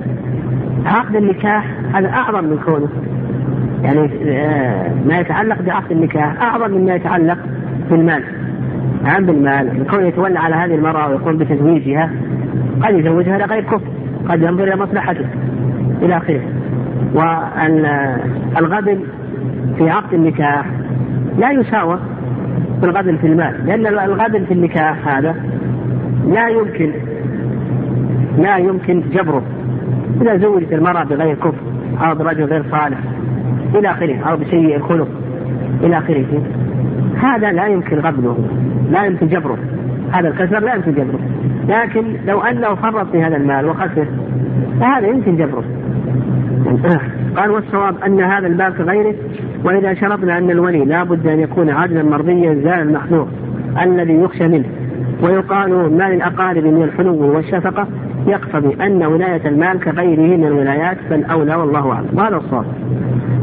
عقد النكاح هذا أعظم من كونه. يعني آه، ما يتعلق بعقد النكاح أعظم مما يتعلق بالمال. نعم بالمال. كونه يتولى على هذه المرأة ويقوم بتزويجها قد يزوجها لغير كفر قد ينظر إلى مصلحته. إلى آخره. والغبن في عقد النكاح لا يساوى بالغبن في المال لأن الغبن في النكاح هذا لا يمكن لا يمكن جبره. إذا زوجت المرأة بغير كفر أو برجل غير صالح إلى آخره أو بسيء الخلق إلى آخره. هذا لا يمكن غبنه لا يمكن جبره. هذا الكسر لا يمكن جبره. لكن لو أنه فرط في هذا المال وخسر فهذا يمكن جبره. قال والصواب أن هذا الباب كغيره وإذا شرطنا أن الولي لا بد أن يكون عدلا مرضيا زال المخلوق الذي يخشى منه. ويقال ما للأقارب من الحنو والشفقة؟ يقتضي أن ولاية المال كغيره من الولايات فالأولى والله أعلم. وهذا الصواب.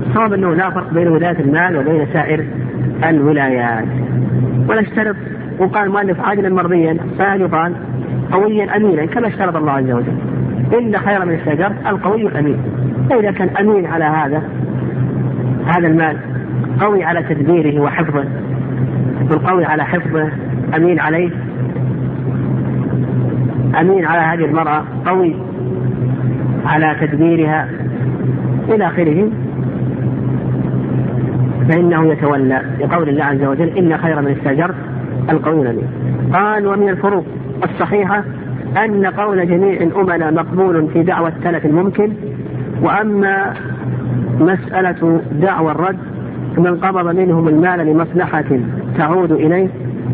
الصواب أنه لا فرق بين ولاية المال وبين سائر الولايات. ونشترط وقال المؤلف عادلا مرضيا فيقال قويا امينا كما اشترط الله عز وجل. إن خير من الشجر القوي الأمين. فإذا كان أمين على هذا هذا المال قوي على تدبيره وحفظه والقوي على حفظه أمين عليه أمين على هذه المرأة قوي على تدبيرها إلى آخره. فإنه يتولى لقول الله عز وجل إن خير من استاجرت القوي الامين قال ومن الفروق الصحيحة أن قول جميع الأمناء مقبول في دعوى التلف الممكن وأما مسألة دعوى الرد من قبض منهم المال لمصلحة تعود إليه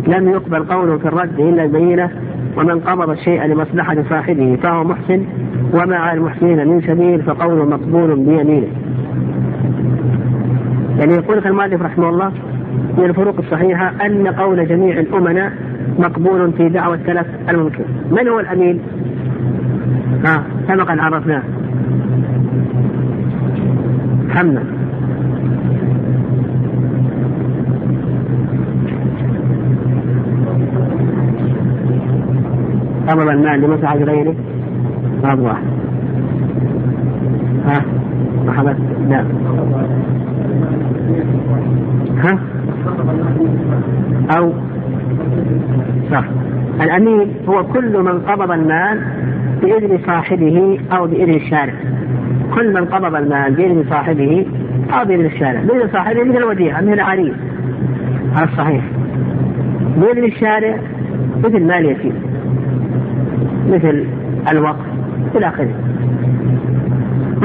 لم يقبل قوله في الرد إلا البينة ومن قبض الشيء لمصلحة صاحبه فهو محسن وما على المحسنين من سبيل فقوله مقبول بيمينه. يعني يقول المؤلف رحمه الله من الفروق الصحيحة أن قول جميع الأمناء مقبول في دعوة التلف الممكن من هو الأمين؟ ها سبق أن عرفناه. محمد قبض المال لمصلحة غيره هذا واحد. ها؟ محمد لا ها؟ أو صح. الأمين هو كل من قبض المال بإذن صاحبه أو بإذن الشارع. كل من قبض المال بإذن صاحبه أو بإذن الشارع. بإذن صاحبه مثل الوديعة مثل العريس. هذا صحيح. بإذن الشارع مثل مال يتيم. مثل الوقف إلى آخره.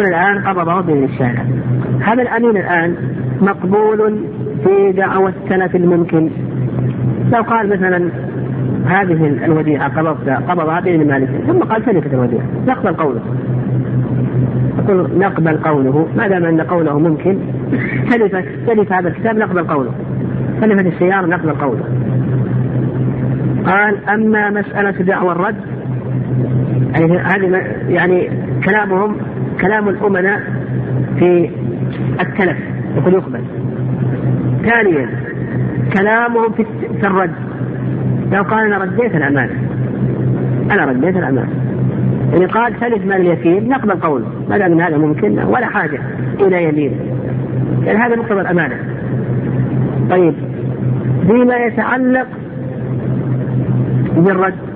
من الآن قبضه الشارع هذا الأمين الآن مقبول في دعوى السلف الممكن. لو قال مثلا هذه الوديعة قبضتها قبضها بين مالك ثم قال سلفت الوديعة. نقبل قوله. نقول نقبل قوله. ما دام أن قوله ممكن سلفت سلف هذا الكتاب نقبل قوله. سلفت السيارة نقبل قوله. قال أما مسألة دعوى الرد يعني هذه يعني كلامهم كلام الأمناء في التلف يقول يقبل. ثانيا كلامهم في الرد. لو قال أنا رديت الأمانة أنا رديت الأمانة يعني قال ثلث مال اليتيم نقبل قوله. ما دام هذا ممكن ولا حاجة إلى يمين. يعني هذا مقتضى الأمانة. طيب فيما يتعلق بالرد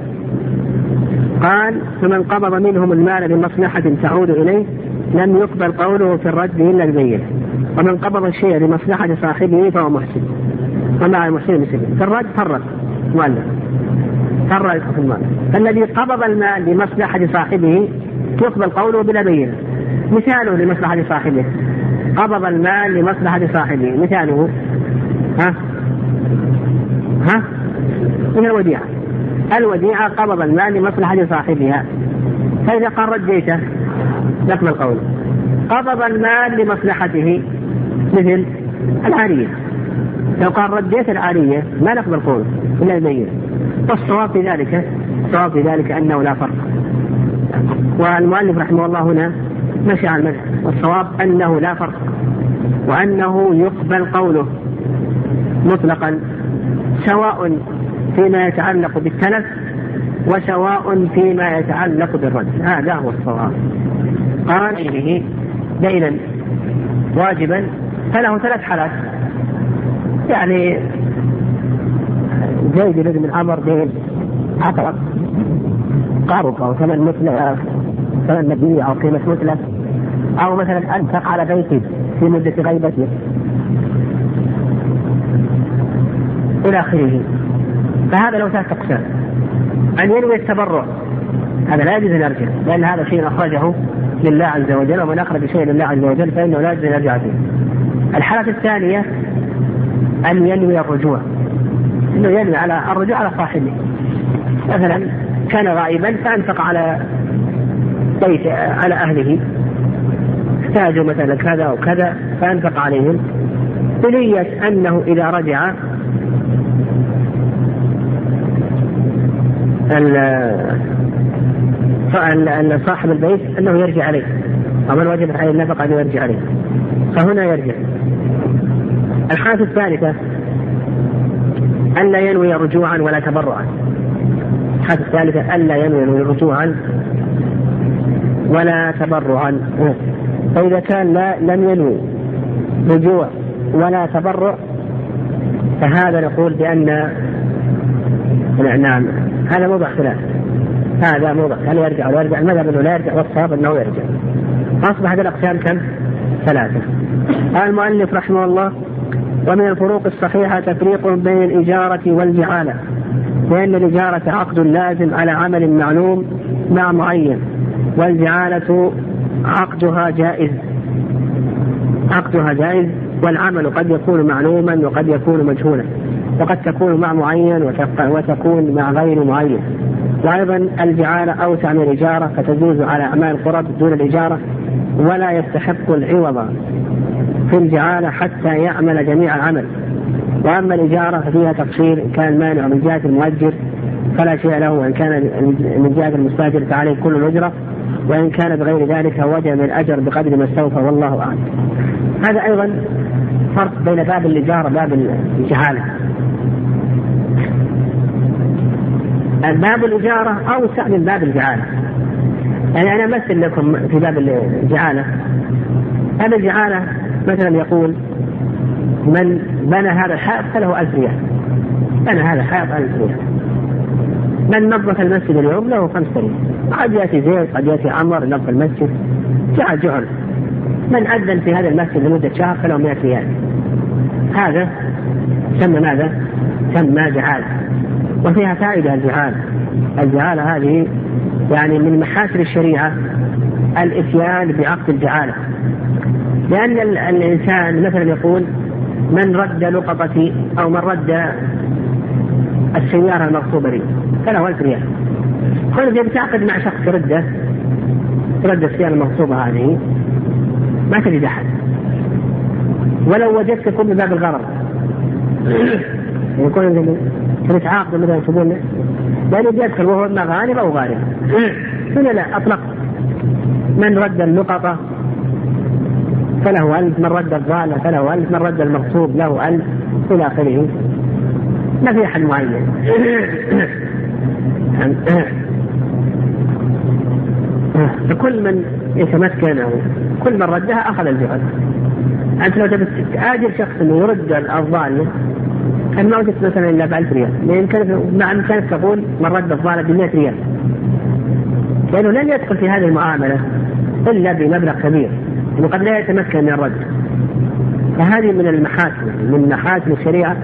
قال فمن قبض منهم المال بمصلحة تعود إليه لم يقبل قوله في الرد إلا البينة. ومن قبض الشيء لمصلحة صاحبه فهو محسن. ومع المحسن مثله في الرد فرق. مؤلف فرق في المال. فالذي قبض المال لمصلحة صاحبه يقبل قوله بلا بينة. مثاله لمصلحة صاحبه. قبض المال لمصلحة صاحبه. مثاله. ها؟ ها؟ من الوديعة. الوديعة قبض المال لمصلحة صاحبها فإذا قال رديته نقبل قوله. قبض المال لمصلحته مثل العارية. لو قال رديت العارية ما نقبل قوله إلا البينة والصواب في ذلك الصواب في ذلك أنه لا فرق. والمؤلف رحمه الله هنا مشى على المذهب. والصواب أنه لا فرق. وأنه يقبل قوله مطلقا سواء فيما يتعلق بالتلف وسواء فيما يتعلق بالرد. هذا هو الصواب. قال به دينا واجبا فله ثلاث حالات. يعني زيد بن عمر بن عقرب قارب أو ثمن مثل ثمن نبي أو قيمة مثله أو مثلا أنفق على بيته في مدة غيبته. إلى آخره. فهذا له ثلاث اقسام ان ينوي التبرع. هذا لا يجوز أن يرجع لأن هذا شيء أخرجه لله عز وجل ومن أخرج شيء لله عز وجل فإنه لا يجوز أن يرجع فيه. الحالة الثانية أن ينوي الرجوع. إنه ينوي على الرجوع على صاحبه. مثلا كان غائبا فأنفق على بيت على أهله. احتاجوا مثلا كذا أو كذا فأنفق عليهم. بنية أنه إذا رجع صاحب البيت أنه يرجع عليه. ومن وجبت عليه النفقة أنه يرجع عليه. فهنا يرجع. الحالة الثالثة ألا ينوي رجوعا ولا تبرعا. الحالة الثالثة ألا ينوي رجوعا ولا تبرعا. فإذا كان لا لم ينوي رجوع ولا تبرع فهذا نقول بأن نعم. هذا موضع خلاف. هذا موضع هل يرجع ولا يرجع؟ المذهب انه لا يرجع والصواب انه يرجع. اصبحت الأقسام كم؟ ثلاثة. قال المؤلف رحمه الله ومن الفروق الصحيحة تفريق بين الإجارة والجعالة لأن الإجارة عقد لازم على عمل معلوم مع معين والجعالة عقدها جائز. عقدها جائز والعمل قد يكون معلوما وقد يكون مجهولا. وقد تكون مع معين وتكون مع غير معين. وأيضا الجعالة أوسع من الإجارة فتجوز على أعمال القرب دون الإجارة ولا يستحق العوض في الجعالة حتى يعمل جميع العمل. وأما الإجارة ففيها تقصير إن كان مانع من جهة المؤجر فلا شيء له وإن كان من جهة المستأجر فعليه كل الأجرة وإن كان بغير ذلك وجد من الأجر بقدر ما استوفى والله أعلم. هذا أيضا فرق بين باب الإجارة وباب الجهالة. باب الإجارة أوسع من باب الجعالة. يعني أنا أمثل لكم في باب الجعالة. باب الجعالة مثلا يقول من بنى هذا الحائط فله ريال. بنى هذا الحائط ريال. من نظف المسجد اليوم له خمس ريال. قد يأتي زيد قد يأتي عمر ينظف المسجد. جعل جعل. من أذن في هذا المسجد لمدة شهر فله 100 ريال. هذا سمى ماذا؟ سمى جعالة وفيها فائدة الجعالة الجعالة هذه يعني من محاسن الشريعة الإتيان بعقد الجعالة لأن الإنسان مثلا يقول من رد لقطتي أو من رد السيارة المغصوبة لي؟ فله ألف ريال كونك بتعقد مع شخص رده رد السيارة المغصوبة هذه ما تجد أحد. ولو وجدت من باب الغرض يكون كنت عاقد مثلا تقول لأنه بيدخل وهو إما غالب أو غالب. هنا لا أطلق. من رد اللقطة فله ألف. من رد الضالة فله ألف. من رد المغصوب؟ له ألف. إلى آخره. ما في أحد معين. فكل من يتمكن أو كل من ردها أخذ الجهد أنت لو تبي تآجر شخص أنه يرد الضالة كان ما وجدت مثلا إلا ب 1000 ريال يمكن مع إمكانك تقول من رد الضالة ب 100 ريال. لأنه لن يدخل في هذه المعاملة إلا بمبلغ كبير وقد لا يتمكن من الرد. فهذه من المحاسن من محاسن الشريعة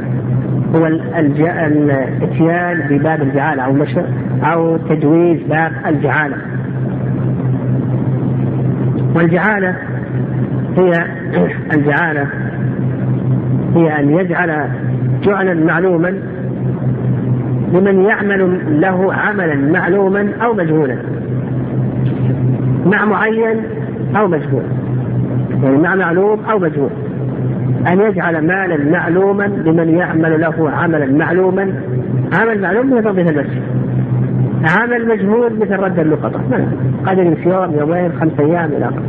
هو الاتيان بباب الجعالة أو مشروع أو تجويز باب الجعالة والجعالة هي الجعالة هي أن يجعل جعلا معلوما لمن يعمل له عملا معلوما أو مجهولا. مع معين أو مجهول. يعني مع معلوم أو مجهول. أن يجعل مالا معلوما لمن يعمل له عملا معلوما. عمل معلوم مثل تنظيف المسجد. عمل مجهول مثل رد اللقطة. مثلا قد يمشي يوم يومين خمس أيام إلى آخره.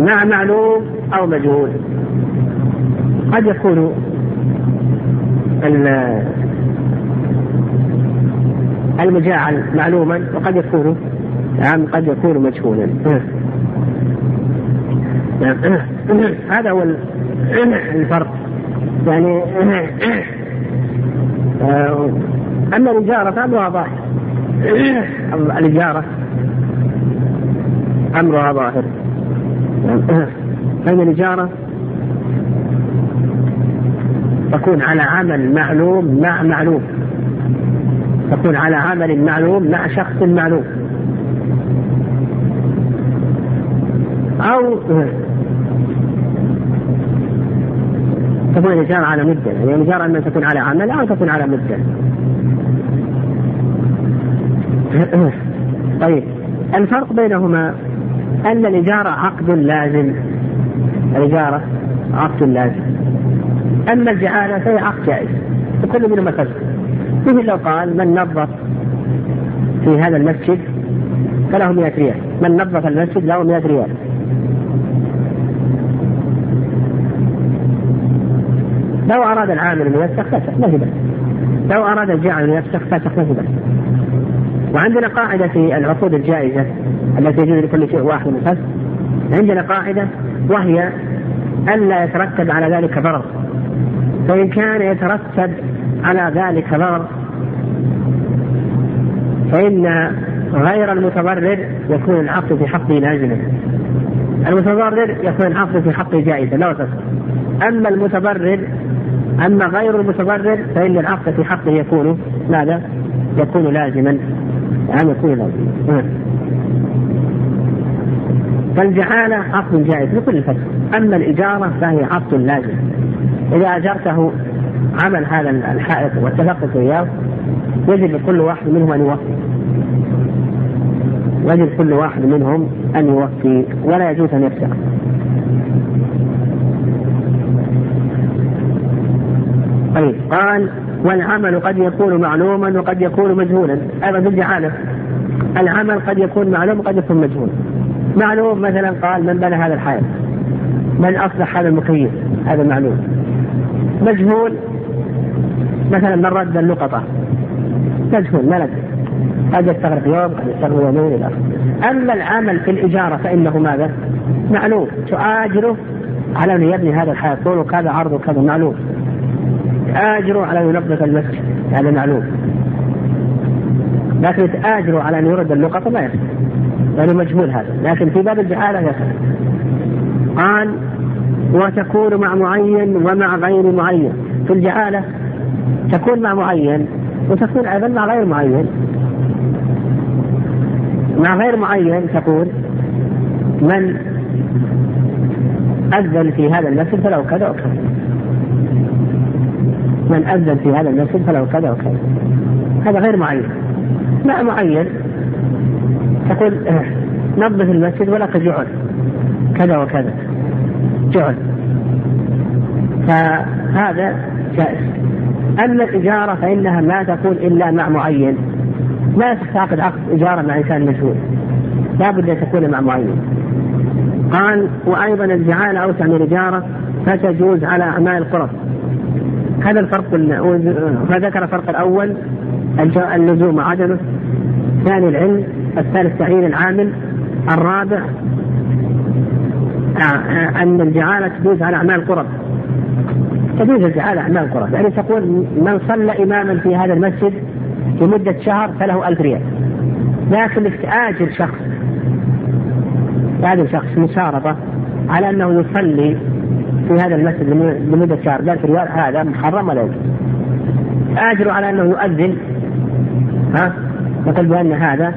مع معلوم أو مجهول. قد يكون المجاعل معلوما وقد يكون نعم قد يكون مجهولا. هذا هو الفرق. يعني أما الإجارة فأمرها ظاهر. الإجارة أمرها ظاهر. فإن الإجارة تكون على عمل معلوم مع معلوم. تكون على عمل معلوم مع شخص معلوم. أو تكون الإجارة على مدة يعني الإجارة أن تكون على عمل أو تكون على مدة. طيب الفرق بينهما أن الإجارة عقد لازم. الإجارة عقد لازم. أما الجعالة فهي عقد جائز وكل منهما فرق مثل لو قال من نظف في هذا المسجد فله 100 ريال. من نظف المسجد له 100 ريال. لو أراد العامل أن يفسخ فسخ ما في لو أراد الجاعل أن يفسخ فسخ ما في وعندنا قاعدة في العقود الجائزة التي يجوز لكل شيء واحد من الفسخ. عندنا قاعدة وهي ألا يترتب على ذلك ضرر. فإن كان يترتب على ذلك ضرر فإن غير المتضرر يكون العقد في حقه لازما المتضرر يكون العقد في حقه جائزا لا تصح أما المتضرر أما غير المتضرر فإن العقد في حقه يكون ماذا؟ يكون لازما. نعم يكون لازما. فالجعالة عقد جائز لكل الفتح أما الإجارة فهي عقد لازم. إذا أجرته عمل هذا الحائط واتفقت وياه يجب لكل واحد منهم أن يوفي. يجب كل واحد منهم أن يوفي ولا يجوز أن يفسق. طيب قال والعمل قد يكون معلوما وقد يكون مجهولا. أيضا في الجعالة العمل قد يكون معلوم وقد يكون مجهول. معلوم مثلا قال من بنى هذا الحائط؟ من أصلح هذا المكيف هذا معلوم. مجهول. مثلا من رد اللقطة مجهول ما ندري. قد يستغرق يوم قد يستغرق يومين إلى أما العمل في الإجارة فإنه ماذا؟ معلوم. تؤاجره على أن يبني هذا الحائط طوله كذا عرضه كذا معلوم. تآجره على أن ينظف المسجد هذا معلوم. لكن تآجره على أن يرد اللقطه ما يصح لأنه مجهول هذا. لكن في باب الجهالة يصح قال وتكون مع معين ومع غير معين. في الجهالة تكون مع معين وتكون أيضا مع غير معين. مع غير معين تقول من أذن في هذا المسجد فله كذا وكذا. من أذن في هذا المسجد فله كذا وكذا. هذا غير معين. مع معين تقول نظف المسجد ولك جعل كذا وكذا. جعل فهذا جائز. أما الإجارة فإنها لا تكون إلا مع معين. لا تعقد عقد إجارة مع إنسان مجهول لا بد أن تكون مع معين. قال وأيضا الجعالة أوسع من الإجارة فتجوز على أعمال القرب هذا الفرق فذكر الفرق الأول اللزوم وعدمه. ثاني العلم الثالث تعيين العامل الرابع أن الجعالة تجوز على أعمال القرب. تجوز الجعالة أعمال القرب. يعني تقول من صلى إماما في هذا المسجد لمدة شهر فله ألف ريال. لكن تآجر شخص تآجر شخص مشارطة على أنه يصلي في هذا المسجد لمدة شهر. بألف ريال هذا محرم ولا يجوز؟ آجر على أنه يؤذن ها؟ نقول بأن هذا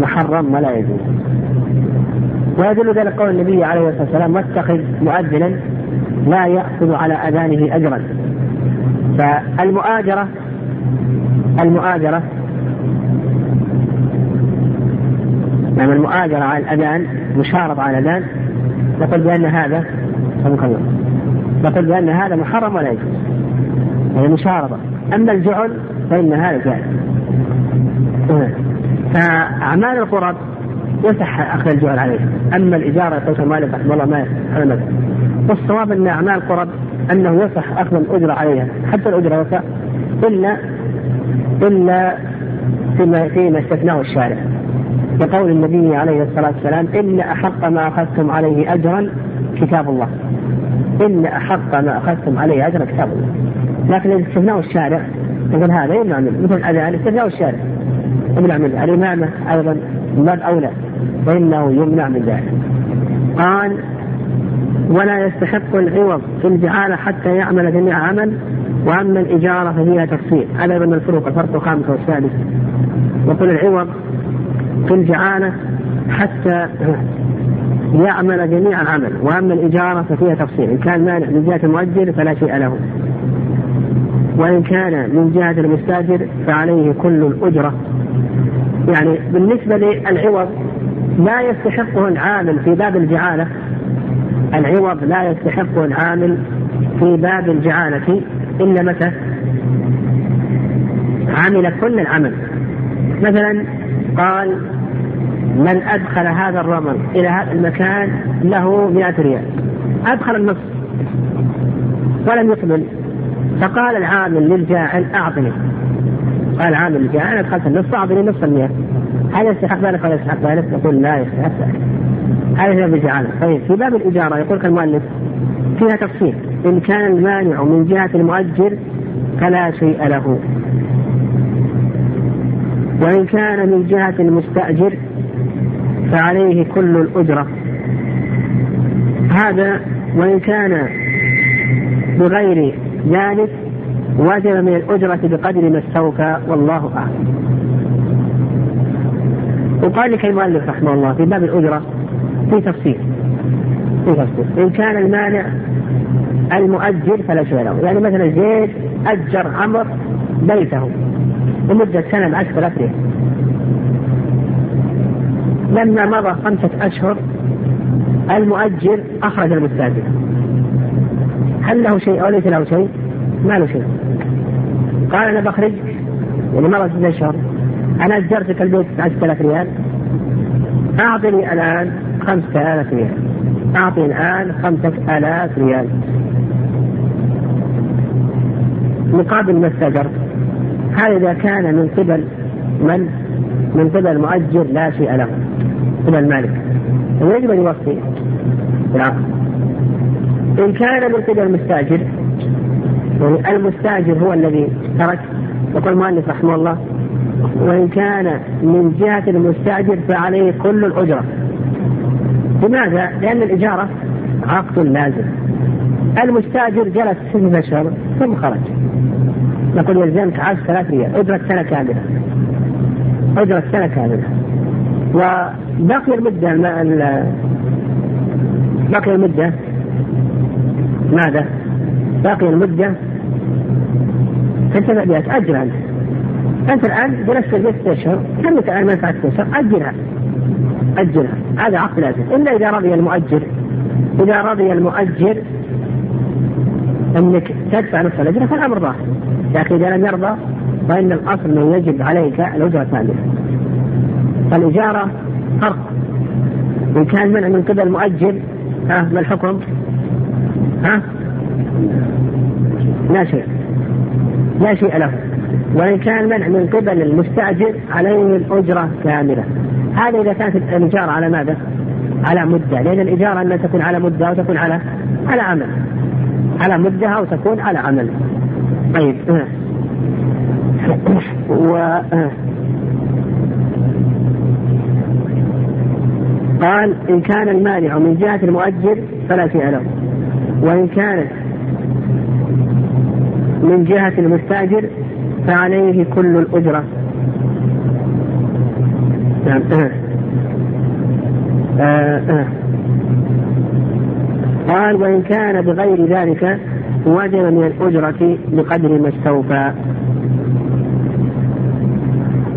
محرم ولا يجوز. ويدل ذلك قول النبي عليه الصلاة والسلام واتخذ مؤذنا لا يأخذ على أذانه أجرا. فالمؤاجرة المؤاجرة نعم المؤاجرة على الأذان مشارط على الأذان نقول بأن هذا نقول بأن هذا محرم ولا يجوز. يعني مشارطة. أما الجعل فإن هذا جائز. فأعمال القرب يصح أخذ الجعل عليه. أما الإجارة يقول مالك رحمه الله ما يصح والصواب أن أعمال القرب أنه يصح أخذ الأجرة عليها. حتى الأجرة يصح إلا إلا فيما فيما استثناه الشارع. لقول النبي عليه الصلاة والسلام إن أحق ما أخذتم عليه أجرا كتاب الله. إن أحق ما أخذتم عليه أجرا كتاب الله. لكن إذا استثناه الشارع يقول هذا يمنع منه. مثل الأذان استثناه الشارع. يمنع منه. الإمامة أيضا. من باب أولى فإنه يمنع من ذلك. قال ولا يستحق العوض في الجعالة حتى يعمل جميع عمل وأما الإجارة ففيها تفصيل هذا من الفروق الفرق الخامس والسادس. يقول العوض في الجعالة حتى يعمل جميع العمل وأما الإجارة ففيها تفصيل إن كان مانع من جهة المؤجر فلا شيء له. وإن كان من جهة المستاجر فعليه كل الأجرة. يعني بالنسبة للعوض لا يستحقه العامل في باب الجعالة. العوض لا يستحقه العامل في باب الجعالة. إلا متى؟ عمل كل العمل. مثلا قال من أدخل هذا الرمل إلى هذا المكان له 100 ريال. أدخل النصف ولم يكمل فقال العامل للجاعل أعطني. قال العامل للجاعل أدخلت النصف أعطني نصف المئة. هل يستحق ذلك ولا يستحق ذلك؟ يقول لا يستحق ذلك. هذا باب الجعالة طيب في باب الإجارة يقول المؤلف فيها تفصيل. إن كان المانع من جهة المؤجر فلا شيء له. وإن كان من جهة المستأجر فعليه كل الأجرة. هذا وإن كان بغير ذلك وجب من الأجرة بقدر ما استوفى والله أعلم. وقال لك المؤلف رحمه الله في باب الأجرة في تفصيل. في تفصيل. إن كان المانع المؤجر فلا شيء له. يعني مثلا زيد أجر عمرو بيته لمدة سنة بعشرة أشهر لما مضى خمسة أشهر المؤجر أخرج المستأجر. هل له شيء أو ليس له شيء؟ ما له شيء. قال أنا بخرج. يعني مضى ستة أشهر. أنا أجرتك البيت 10000 ريال. أعطني الآن خمسة آلاف ريال. أعطني الآن خمسة آلاف ريال. مقابل ما استأجرت هذا إذا كان من قبل من؟ من قبل المؤجر لا شيء له. قبل المالك. ويجب أن يوصي بالعقد إن كان من قبل المستأجر يعني المستأجر هو الذي ترك. يقول المؤلف رحمه الله وإن كان من جهة المستأجر فعليه كل الأجرة. لماذا؟ لأن الإجارة عقد لازم. المستأجر جلس ستة أشهر ثم خرج. نقول يلزمك عشر ثلاث ريال أجرة سنة كاملة. أجرة سنة كاملة. وباقي المدة باقي المدة ماذا؟ باقي المدة تنتفع بها تأجر أنت أنت الآن جلست البيت أشهر تمت الآن منفعة ست أشهر أجلها. أجلها. هذا عقد لازم. إلا إذا رضي المؤجر. إذا رضي المؤجر أنك تدفع نصف الأجرة فالأمر ظاهر لكن إذا لم يرضى فإن الأصل أنه يجب عليك الأجرة كاملة فالإجارة فرق. إن كان منع من قبل المؤجر ها ما الحكم؟ ها؟ لا شيء. لا شيء له. وإن كان منع من قبل المستأجر عليه الأجرة كاملة. هذا إذا كانت الإجارة على ماذا؟ على مدة. لأن الإجارة أن تكون على مدة أو تكون على على عمل. على مدة أو تكون على عمل. طيب. و قال إن كان المانع من جهة المؤجر فلا شيء له. وإن كانت من جهة المستأجر فعليه كل الأجرة. نعم. آه. آه. قال وإن كان بغير ذلك وجب من الأجرة بقدر ما استوفى.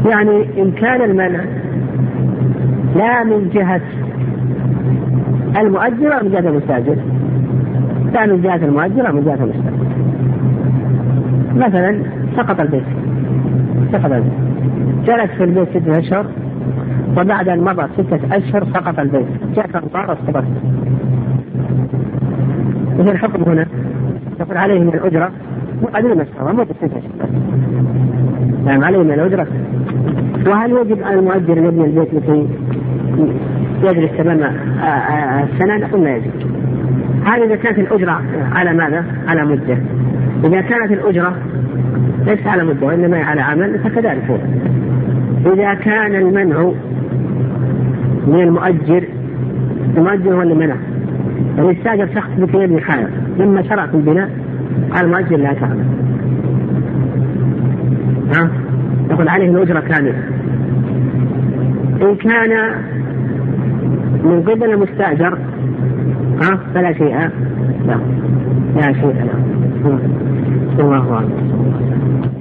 يعني إن كان المنع لا من جهة المؤجر ولا من جهة المستأجر. لا من جهة المؤجر ولا من جهة المستأجر. مثلا سقط البيت. سقط البيت. جلس في البيت ستة أشهر وبعد أن مضت ستة أشهر سقط البيت. جاءت أمطار وسقط وش الحكم هنا؟ يقول عليه من الأجرة ما استوى مو ستة أشهر. نعم عليه من الأجرة. وهل يجب على المؤجر أن يبني البيت لكي يجلس تمام السنة؟ نقول لا يجب. هذه إذا كانت الأجرة على ماذا؟ على مدة. إذا كانت الأجرة ليس على مدة وإنما على عمل فكذلك هو. إذا كان المنع من المؤجر المؤجر هو اللي منع. يعني استاجر شخص بكي يبني حائط لما شرع في البناء قال المؤجر لا تعمل ها؟ يقول عليه الأجرة كاملة. إن كان من قبل المستأجر ها؟ فلا شيء لا. لا شيء له الله أعلم.